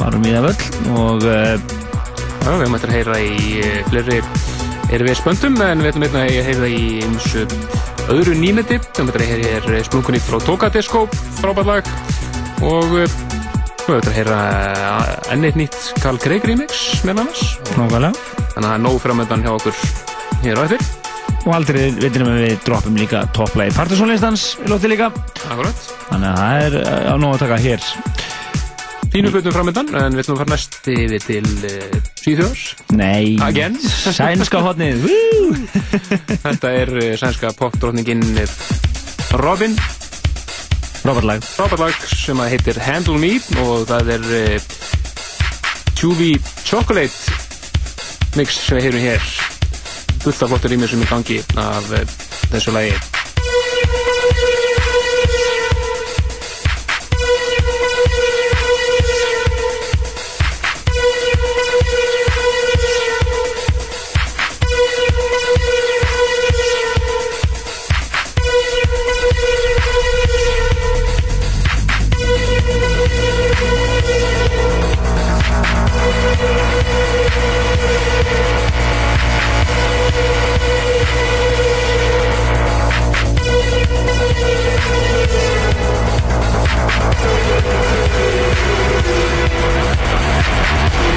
[SPEAKER 14] Varum í það völl og uh,
[SPEAKER 5] Já, við höfum eftir að heyra í eh, fleiri erfið spöndum en við ætlum einnig að heyra í eins öðru nýmeti. Við höfum eftir að heyra í splunkunni frá Toka Disco, frábært lag og eh, hefur þetta að heyra eh, enn eitt nýtt Carl Craig remix með.
[SPEAKER 14] Nákvæmlega.
[SPEAKER 5] Þannig að það er nóg framöndan hjá okkur hér á eftir.
[SPEAKER 14] Og aldrei veitum við við droppum líka topplægi Partiðsónlistans í lótti líka.
[SPEAKER 5] Akkurat.
[SPEAKER 14] Þannig að það er eh, á nóg að taka hér.
[SPEAKER 5] Fínu hlutum framöndan, en við ætlum að fara næst yfir til uh, Svíþjóðs.
[SPEAKER 14] Nei.
[SPEAKER 5] Again.
[SPEAKER 14] Sænska hotnið. Woo!
[SPEAKER 5] Þetta er uh, sænska popdrottningin eh, Robin.
[SPEAKER 14] Robert lag.
[SPEAKER 5] Robert lag sem að heitir Handle Me og það er uh, Chewy Chocolate mix sem við heyrum hér. Fullt af flottur rýmur sem er í gangi af uh, þessu lagi.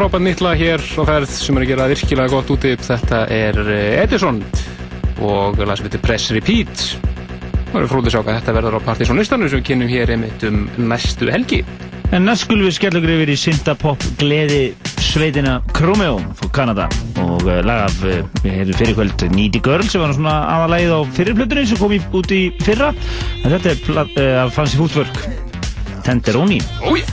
[SPEAKER 18] frábært nýtla hér á ferð sem er að gera virkilega gott úti þetta er eh, Edison og lasum við til Press Repeat. Og við erum fróðið að sjá hvað þetta verður á partysónistanu sem við kynum hér einmitt um næstu helgi.
[SPEAKER 14] En næst skulum við skella okkur yfir í syndapopp gleði sveitina Kromeo fór Kanada. Og eh, laga af, eh, við hefum fyrirkvöld Needy Girl sem var svona aðalæð á fyrirblöðunni sem kom í, út í fyrra. En þetta er, uh, fannst í hútvörk Tenderoni.
[SPEAKER 18] Ói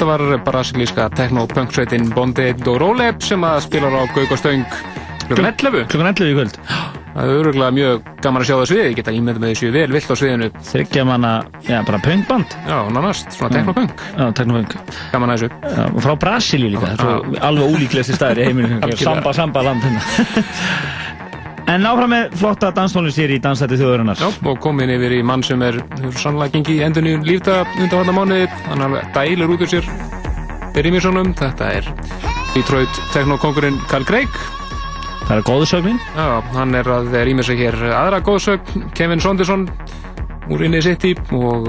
[SPEAKER 5] þetta var brasilíska techno-punk-sveitin Bondi Dorole sem að spilar á Gauk og Stöng klukkan 11.
[SPEAKER 14] Klukkan 11 í kvöld.
[SPEAKER 5] Það er öruglega mjög gaman að sjá það sviði, ég geta ímyndið með þessu vel vilt á sviðinu.
[SPEAKER 14] Þryggja manna, já, bara punkband.
[SPEAKER 5] Já, nánast, svona techno-punk.
[SPEAKER 14] Já, techno-punk.
[SPEAKER 5] Gaman að þessu.
[SPEAKER 14] Já, og frá Brasilíu líka,
[SPEAKER 5] Já.
[SPEAKER 14] svo alveg ólíklegasti staðir í heiminu. Samba, samba land hérna. En áfram með flotta danstónlist hér í Dansætti þjóðurinnar.
[SPEAKER 5] Já, og komin yfir í mann sem er sannlega gengið í endurinn lífta undanvarna mánuði. Hann alveg dælir út úr sér Byrjimíssonum. Þetta er Detroit techno-kongurinn Carl Craig.
[SPEAKER 14] Það er góðsögnin.
[SPEAKER 5] Já, hann er að rýma sig hér aðra góðsögn, Kevin Sonderson úr Inni City og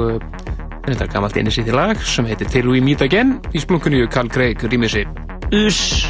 [SPEAKER 5] þetta er gammalt Inni City lag sem heitir Till We Meet Again í splunkunni Carl Craig rýmið sig.
[SPEAKER 14] Uss.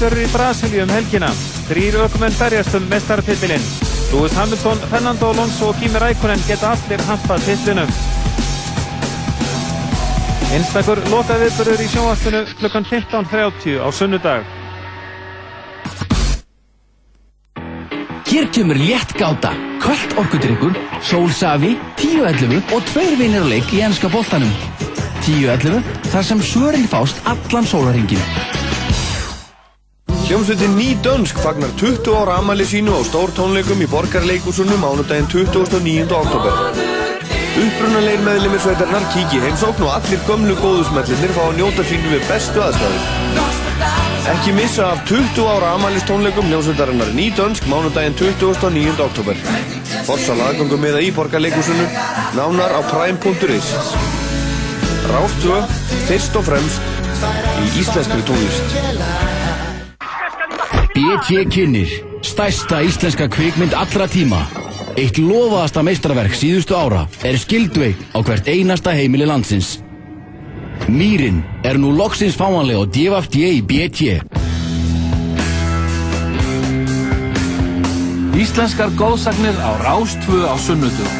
[SPEAKER 3] Í Formule 1 verður í Brasilíu um helgina. Þrýr ökumenn berjast um mestartitilinn. Lewis Hamilton, Fernando Alonso og Kimi Rækonen geta allir hampað titlinum. Einstakur lokaðiðburður í sjónvastinu klukkan 15.30 á sunnudag.
[SPEAKER 19] Hér kemur létt gáta, kvöld orkudrykkur, sólsafi, 10.11 og tveir vinir á leik í ennska boltanum. 10.11 þar sem svörin fást allan sólaringin.
[SPEAKER 10] Hljómsveitin Ný Dönsk fagnar 20 ára amali sínu á stór tónleikum í borgarleikusunum mánudaginn 29. oktober. Upprunalegir meðlumir sveitarnar kíki heimsókn og allir gömlu góðusmellinir fá að njóta sínu við bestu aðstæður. Ekki missa af 20 ára amalist tónleikum hljómsveitarinnar Ný Dönsk mánudaginn 29. oktober. Forsal aðgangum með í borgarleikusunu, nánar á prime.is. Rástvö, fyrst og fremst í íslenskri tónlist.
[SPEAKER 19] BT kynir, stærsta íslenska kvikmynd allra tíma. Eitt lofaðasta meistarverk síðustu ára er skildveik á hvert einasta heimili landsins. Mýrin er nú loksins fáanlega á DFD í BT.
[SPEAKER 20] Íslenskar góðsagnir á Rástvö á sunnudum.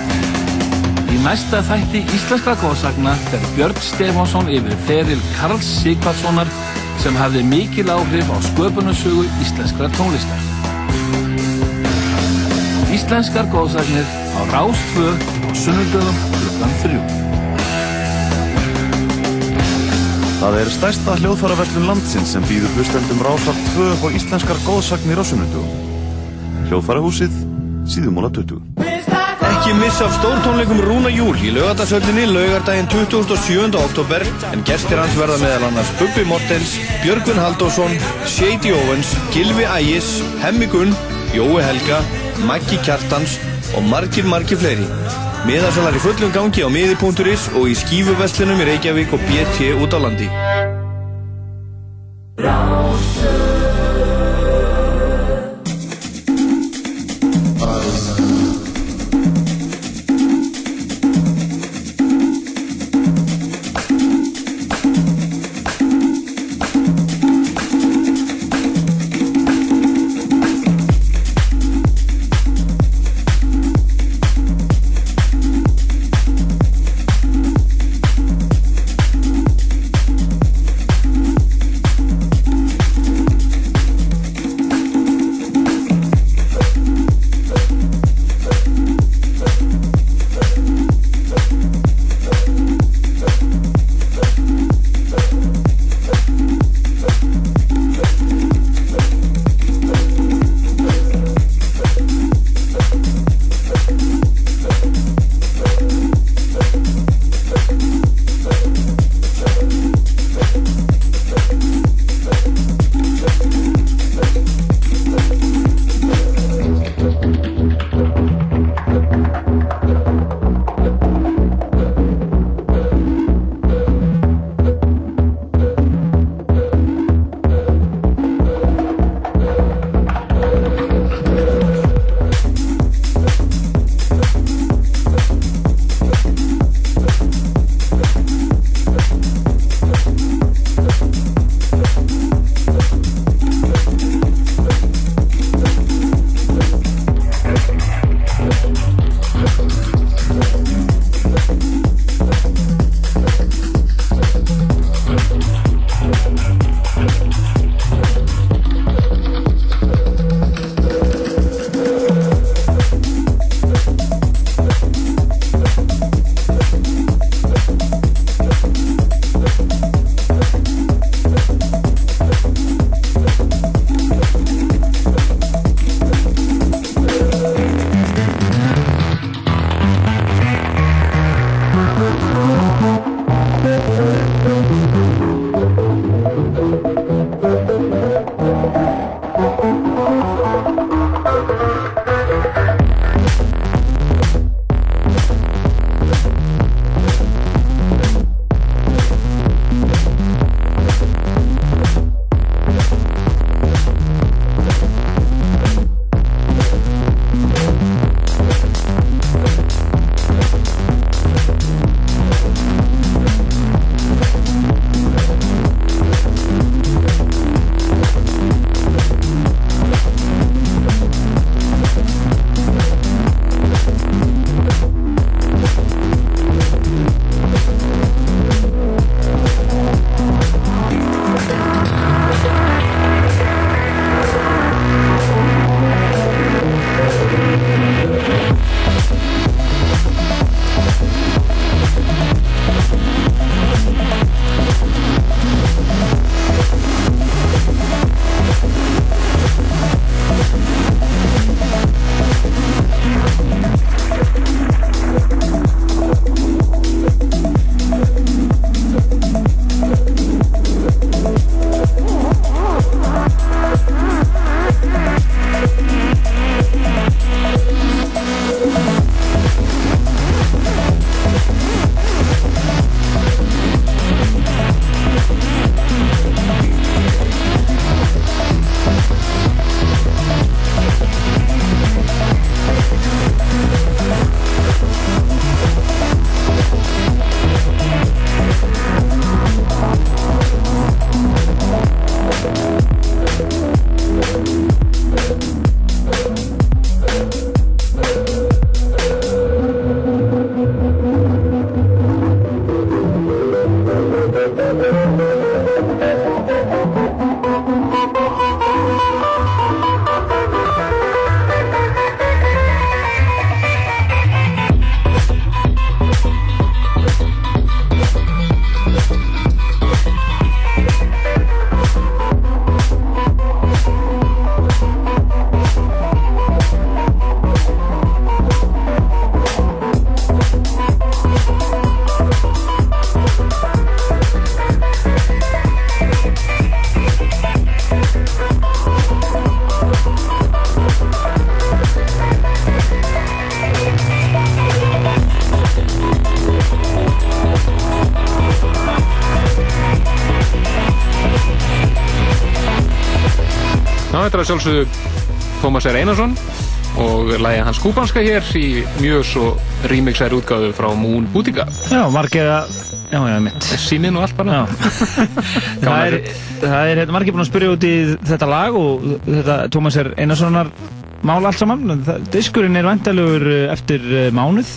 [SPEAKER 20] Í næsta þætti Íslenskra góðsagna fer Björn Stefánsson yfir feril Karls Sigvardssonar sem hafði mikil áhrif á sköpunarsögu íslenskra tónlistar. Íslenskar góðsagnir á Rástvö á sunnudum klukkan þrjú.
[SPEAKER 8] Það er stærsta hljóðfæraverslun landsins sem býður hlustendum 2 og íslenskar góðsagnir á sunnudum. Hljóðfærahúsið, síðumóla 20.
[SPEAKER 10] Ekki missa af stórtónleikum Rúna Júl í laugardagsöllinni laugardaginn 27. oktober en gestir hans verða meðal annars Bubbi Mortens, Björgvin Haldásson, Shady Owens, Gilvi Ægis, Hemmi Gunn, Jói Helga, Maggi Kjartans og margir margir fleiri. Miðarsalar í fullum gangi á miði.is og í skífuveslinum í Reykjavík og BT út á landi.
[SPEAKER 5] Já, er að sjálfsögðu Tómas R. Einarsson og lægja hans kúbanska hér í mjög svo remixæri útgáðu frá Moon Boutica.
[SPEAKER 14] Já, margir að, já, já, mitt.
[SPEAKER 5] Sýnin og allt bara.
[SPEAKER 14] það er, það er hérna, margir búin að spyrja út í þetta lag og þetta Tómas er Einarssonar mál allt saman. Það, diskurinn er vandalugur eftir eh, mánuð.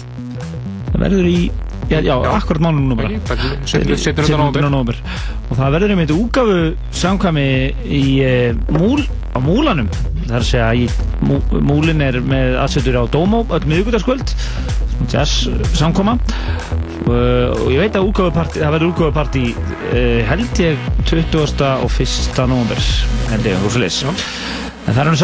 [SPEAKER 14] Það verður í, já, já, akkurat mánuð nú bara.
[SPEAKER 5] Setjum þetta á nóvember.
[SPEAKER 14] nóvember. Og það verður einmitt úgafu samkvæmi í uh, múl, á múlanum. Það er að segja, í, mú, múlin er með aðsetur á Dómó öll miðugudagskvöld, jazz samkoma. Uh, og ég veit að útgáfuparti, það verður útgáfuparti uh, held ég 20. og 1. november held ég, úr svo leys en það er hann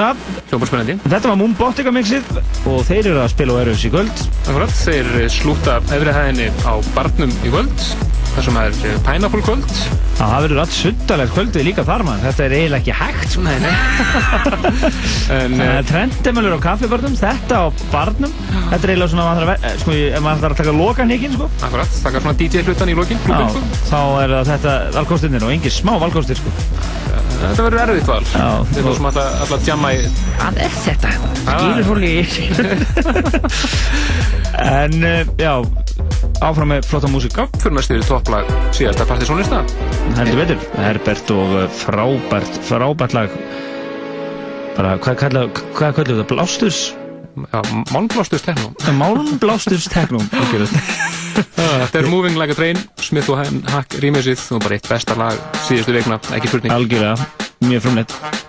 [SPEAKER 5] spennandi
[SPEAKER 14] Þetta var Moonbotica mixið og þeir eru að spila á Erfus í kvöld
[SPEAKER 5] Akkurat, þeir slúta efri hæðinni á barnum í kvöld þar sem er eh, Pineapple kvöld
[SPEAKER 14] Já, það verður allt sundalegt kvöldið líka þar mann þetta er eiginlega ekki hægt sko.
[SPEAKER 5] Nei, nei en,
[SPEAKER 14] uh, Trendemölur á kaffibörnum, þetta á barnum þetta er eiginlega svona maður þarf að, sko, ef maður þarf að taka lokan hikinn sko.
[SPEAKER 5] Akkurat, taka svona DJ hlutan í lokin
[SPEAKER 14] Já, þá er þetta valkostinir og engin smá valkostir sko.
[SPEAKER 5] Þetta verður erfitt val Þeir fá sem alltaf alltaf djamma í
[SPEAKER 14] Hvað er þetta? Skilur fólki En, uh, já áfram með flotta músík.
[SPEAKER 5] Já, fyrir næstu yfir topplag síðasta partysónlista
[SPEAKER 14] Heldur betur, Herbert og uh, frábært, frábært lag. Bara, hvað kallar hvað kallar þetta, blástus?
[SPEAKER 5] Já, málnblástus teknum
[SPEAKER 14] Málnblástus teknum
[SPEAKER 5] Þetta er Moving Like a Train, Smith og Hack rýmessið og bara eitt besta lag síðustu veikna, ekki spurning.
[SPEAKER 14] Algjörlega, mjög frumleitt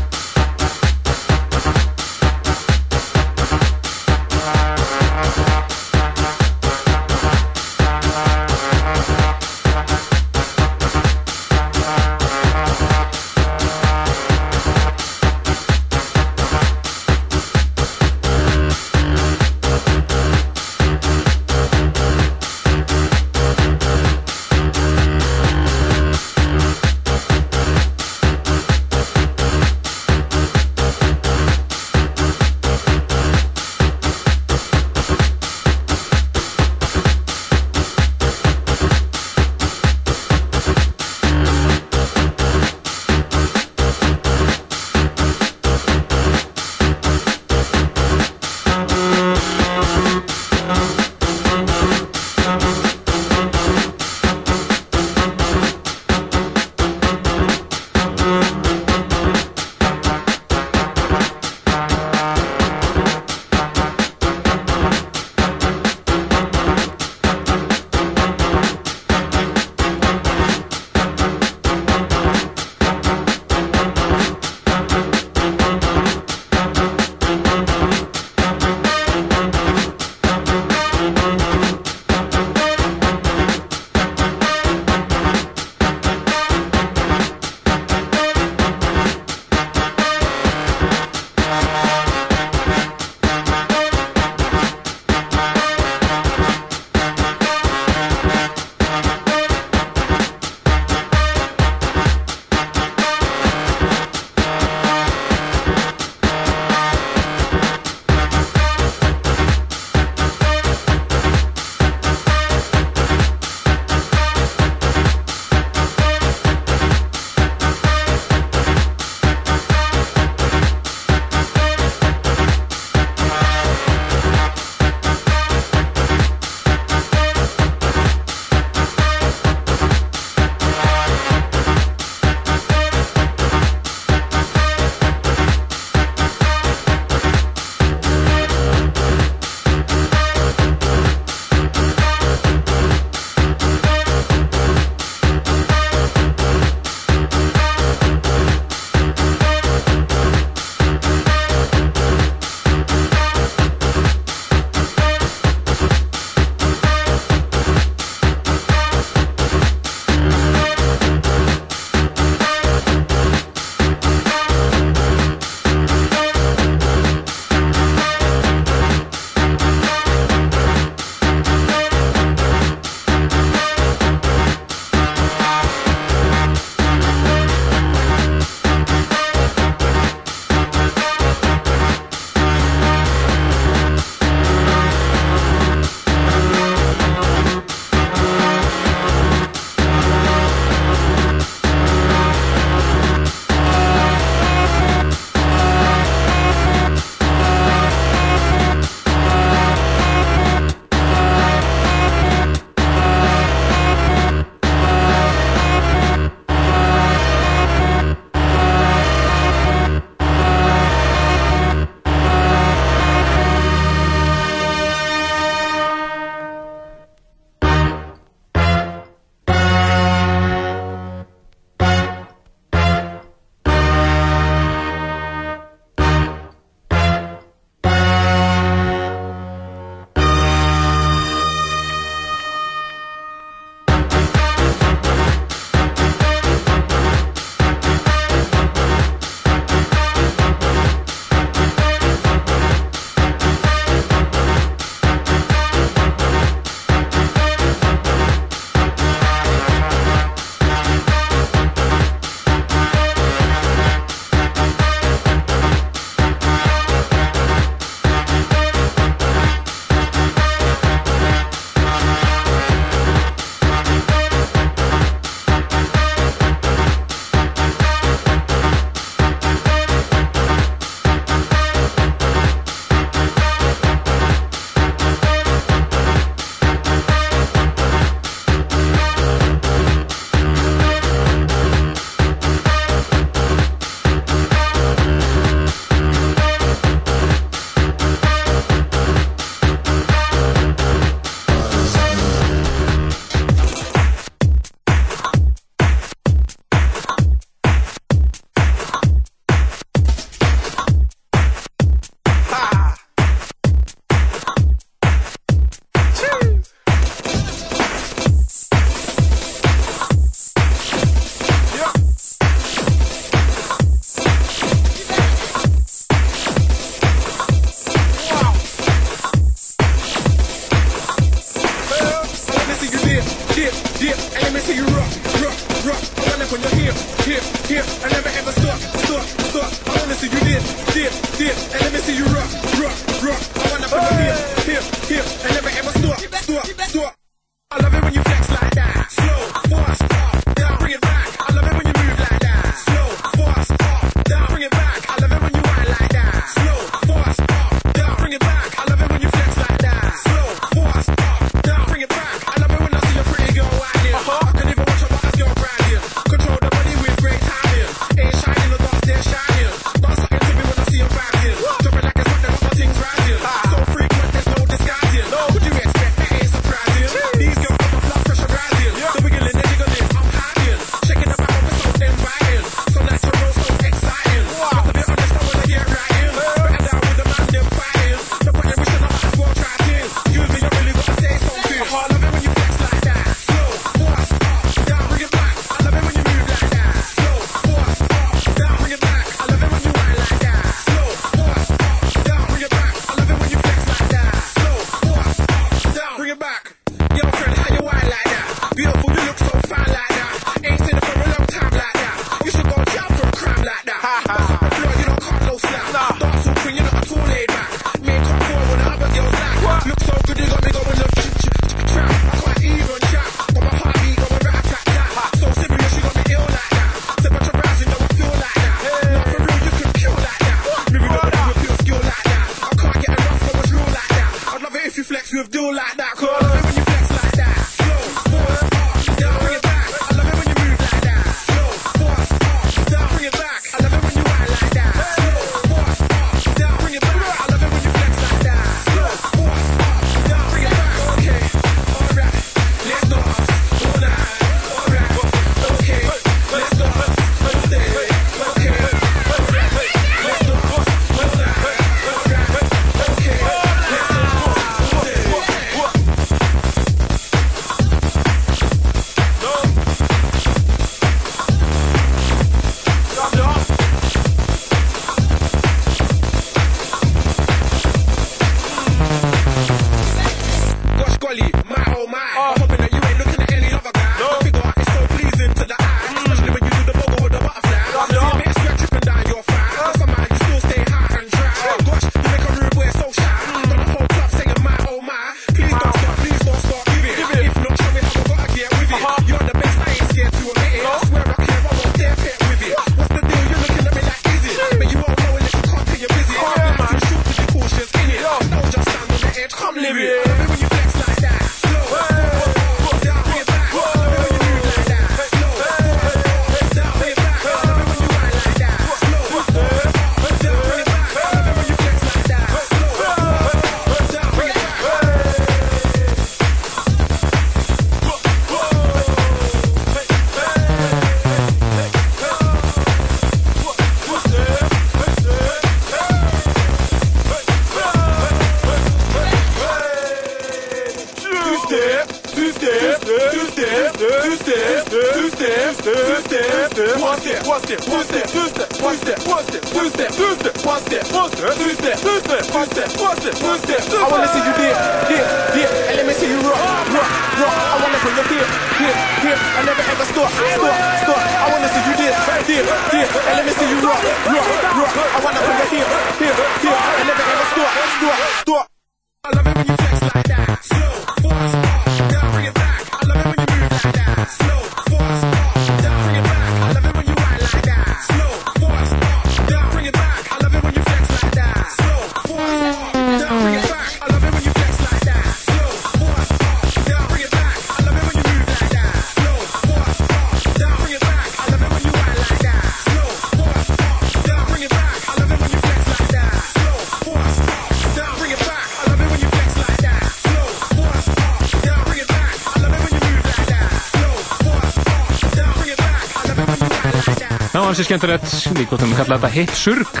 [SPEAKER 5] skemmtilegt, líka um að kalla þetta hip-surg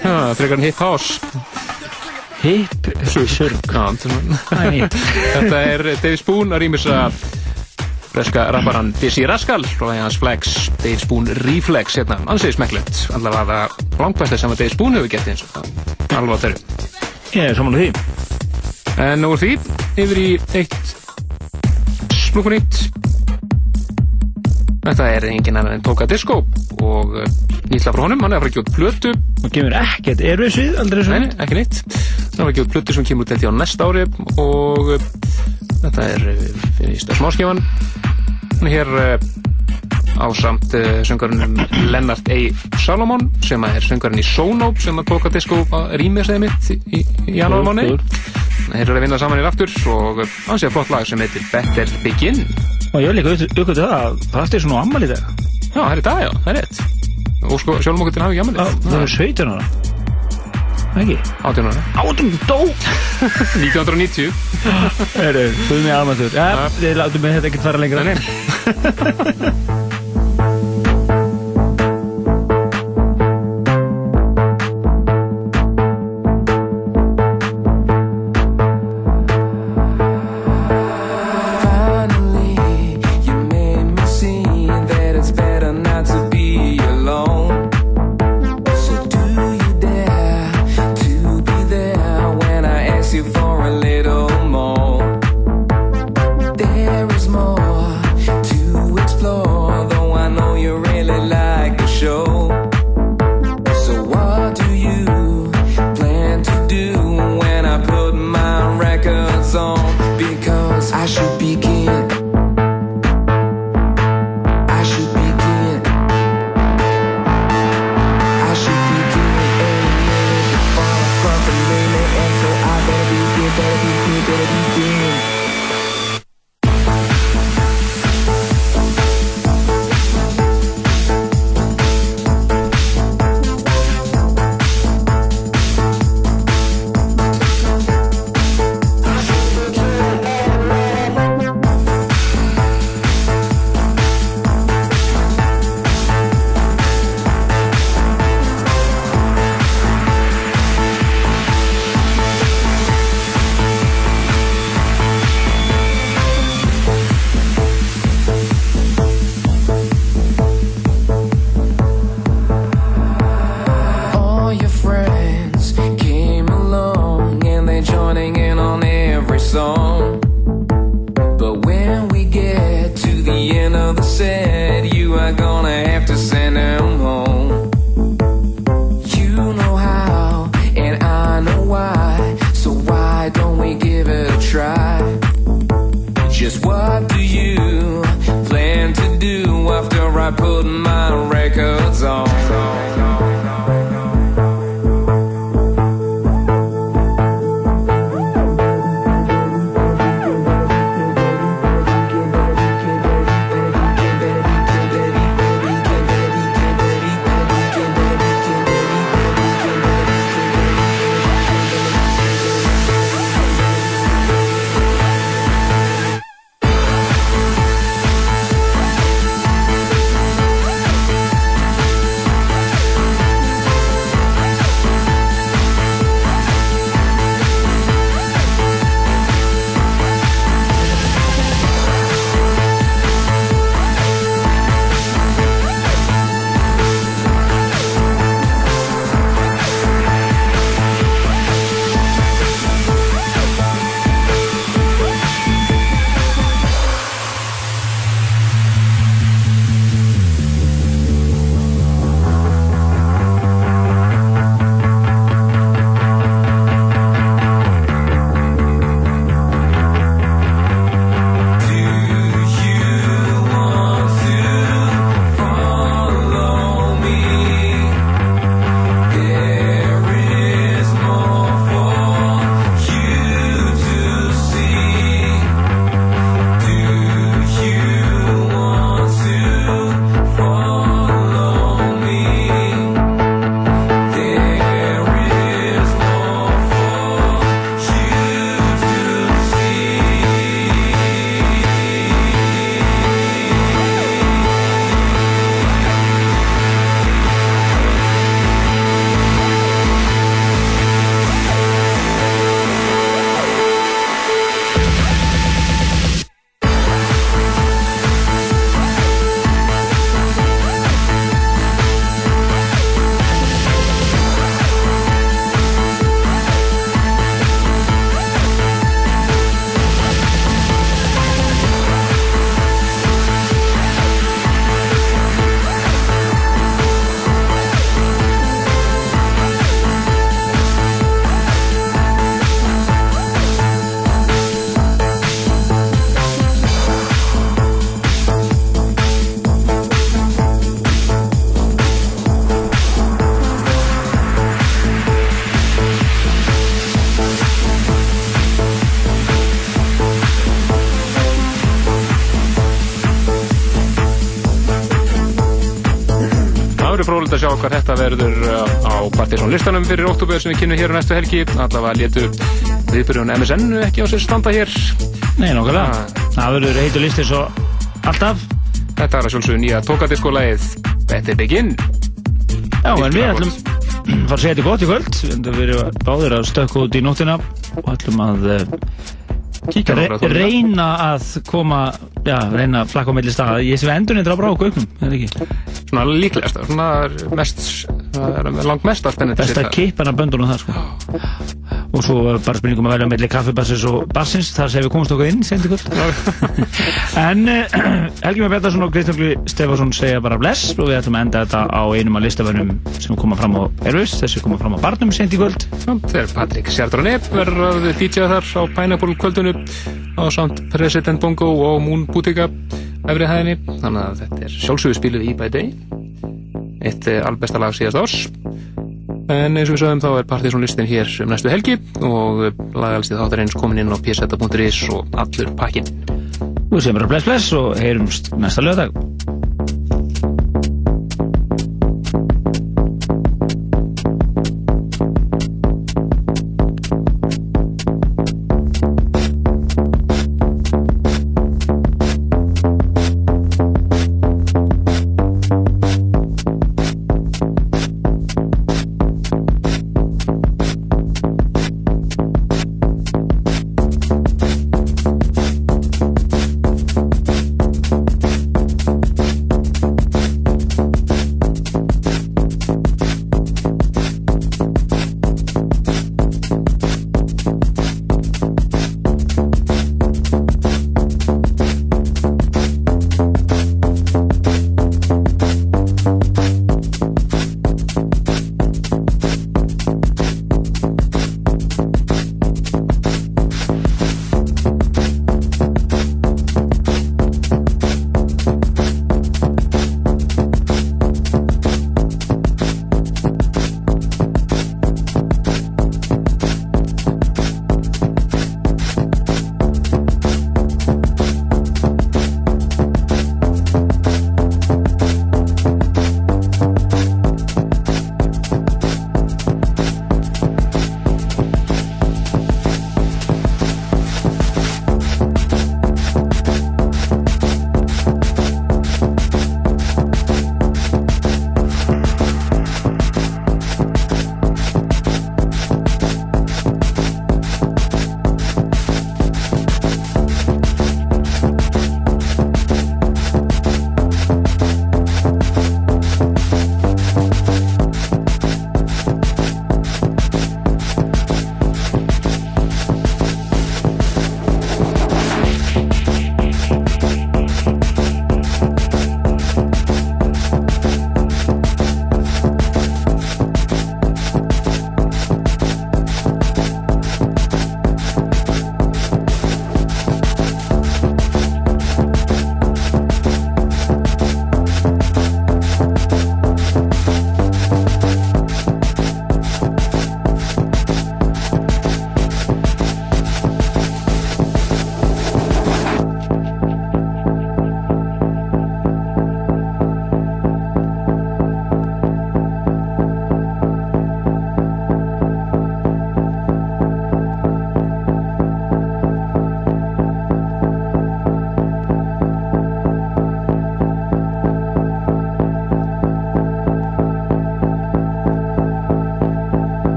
[SPEAKER 5] það frekar en
[SPEAKER 14] hip-house
[SPEAKER 5] Hip-surg Þetta er Dave Spoon að rýmisa breska rapparann Dizzy Rascal og það er hans flex, Dave Spoon Reflex hérna, ansið smekklegt. Allavega langvægt þess að Dave Spoon hefur gett eins og það. Alveg að þau
[SPEAKER 14] Ég er saman á því.
[SPEAKER 5] En nú er því yfir í eitt slúkunýtt Þetta er engin annan en Tóka Disco og eh, nýtla frá honum, hann er að fara að gefa út plötu.
[SPEAKER 14] Og gefur ekkert erfiðsvið aldrei svo.
[SPEAKER 5] Nei, ekki nýtt hann er að gefa út plötu sem kemur út þetta á næsta ári og eh, þetta er eh, í smáskifan hann er hér á samt söngarinn Lennart A. Salomon sem er söngarinn í Sonope sem að tóka disko rýmislega mitt í, í janúarmáni það er að vinna saman í raftur og hans er flott lag sem heitir Better Begin.
[SPEAKER 14] Og ég vil líka auðvitað það að það er svona ammalið þegar
[SPEAKER 5] það er í dag, já, það er rétt. Og sko, sjálfum okkur til að hafa ekki að með þið
[SPEAKER 14] það eru 17 ára. Ekki?
[SPEAKER 5] 18 ára.
[SPEAKER 14] 18 dó.
[SPEAKER 5] 1990
[SPEAKER 14] það eru, þú erum ég alveg að þú við látum þetta ekki fara
[SPEAKER 21] lengur að nefn I should
[SPEAKER 5] be að sjá hvað þetta verður uh, á Partiðsson listanum fyrir oktober sem við kynum hér á næstu helgi. Allavega létu viðbyrjun MSN ekki á sér standa hér.
[SPEAKER 14] Nei, nokkulega. Það verður heitur listi svo alltaf.
[SPEAKER 5] Þetta er að sjálfsögðu nýja tókadiskólaðið Better Begin.
[SPEAKER 14] Já, en við ætlum að fara að segja þetta gott í kvöld. Við erum báðir að stökka út í nóttina og ætlum að
[SPEAKER 5] Kíkja
[SPEAKER 14] re reyna að koma, já, reyna að flakka á milli staða. Ég sé við endur nýttra á bráku auknum, er ekki?
[SPEAKER 5] Svona líklegast, svona er mest að spennandi
[SPEAKER 14] Best að kippa hana böndunum það, sko. Og svo bara spurningum að velja milli kaffibassins og bassins, þar sem við komumst okkur inn, sendi kvöld. en uh, Helgi Már Bjartarsson og Kristján Gli Stefansson segja bara bless og við ætlum að enda þetta á einum af listafönum sem koma fram á Erfus, þessi koma fram á Barnum sendi kvöld.
[SPEAKER 5] Þegar Patrik Sjardronep verður að DJ þar á Pineapple kvöldunu á samt President Bongo og Moon Boutica efri hæðinni. Þannig að þetta er sjálfsögur spiluð í day eitt eh, albesta lag síðast árs. En eins og við sögum þá er Partiðsson listin hér um næstu helgi og lagalstið þáttar eins komin inn á pseta.is og allur pakkin
[SPEAKER 14] Við segjum bara bless bless og heyrumst næsta lögadag.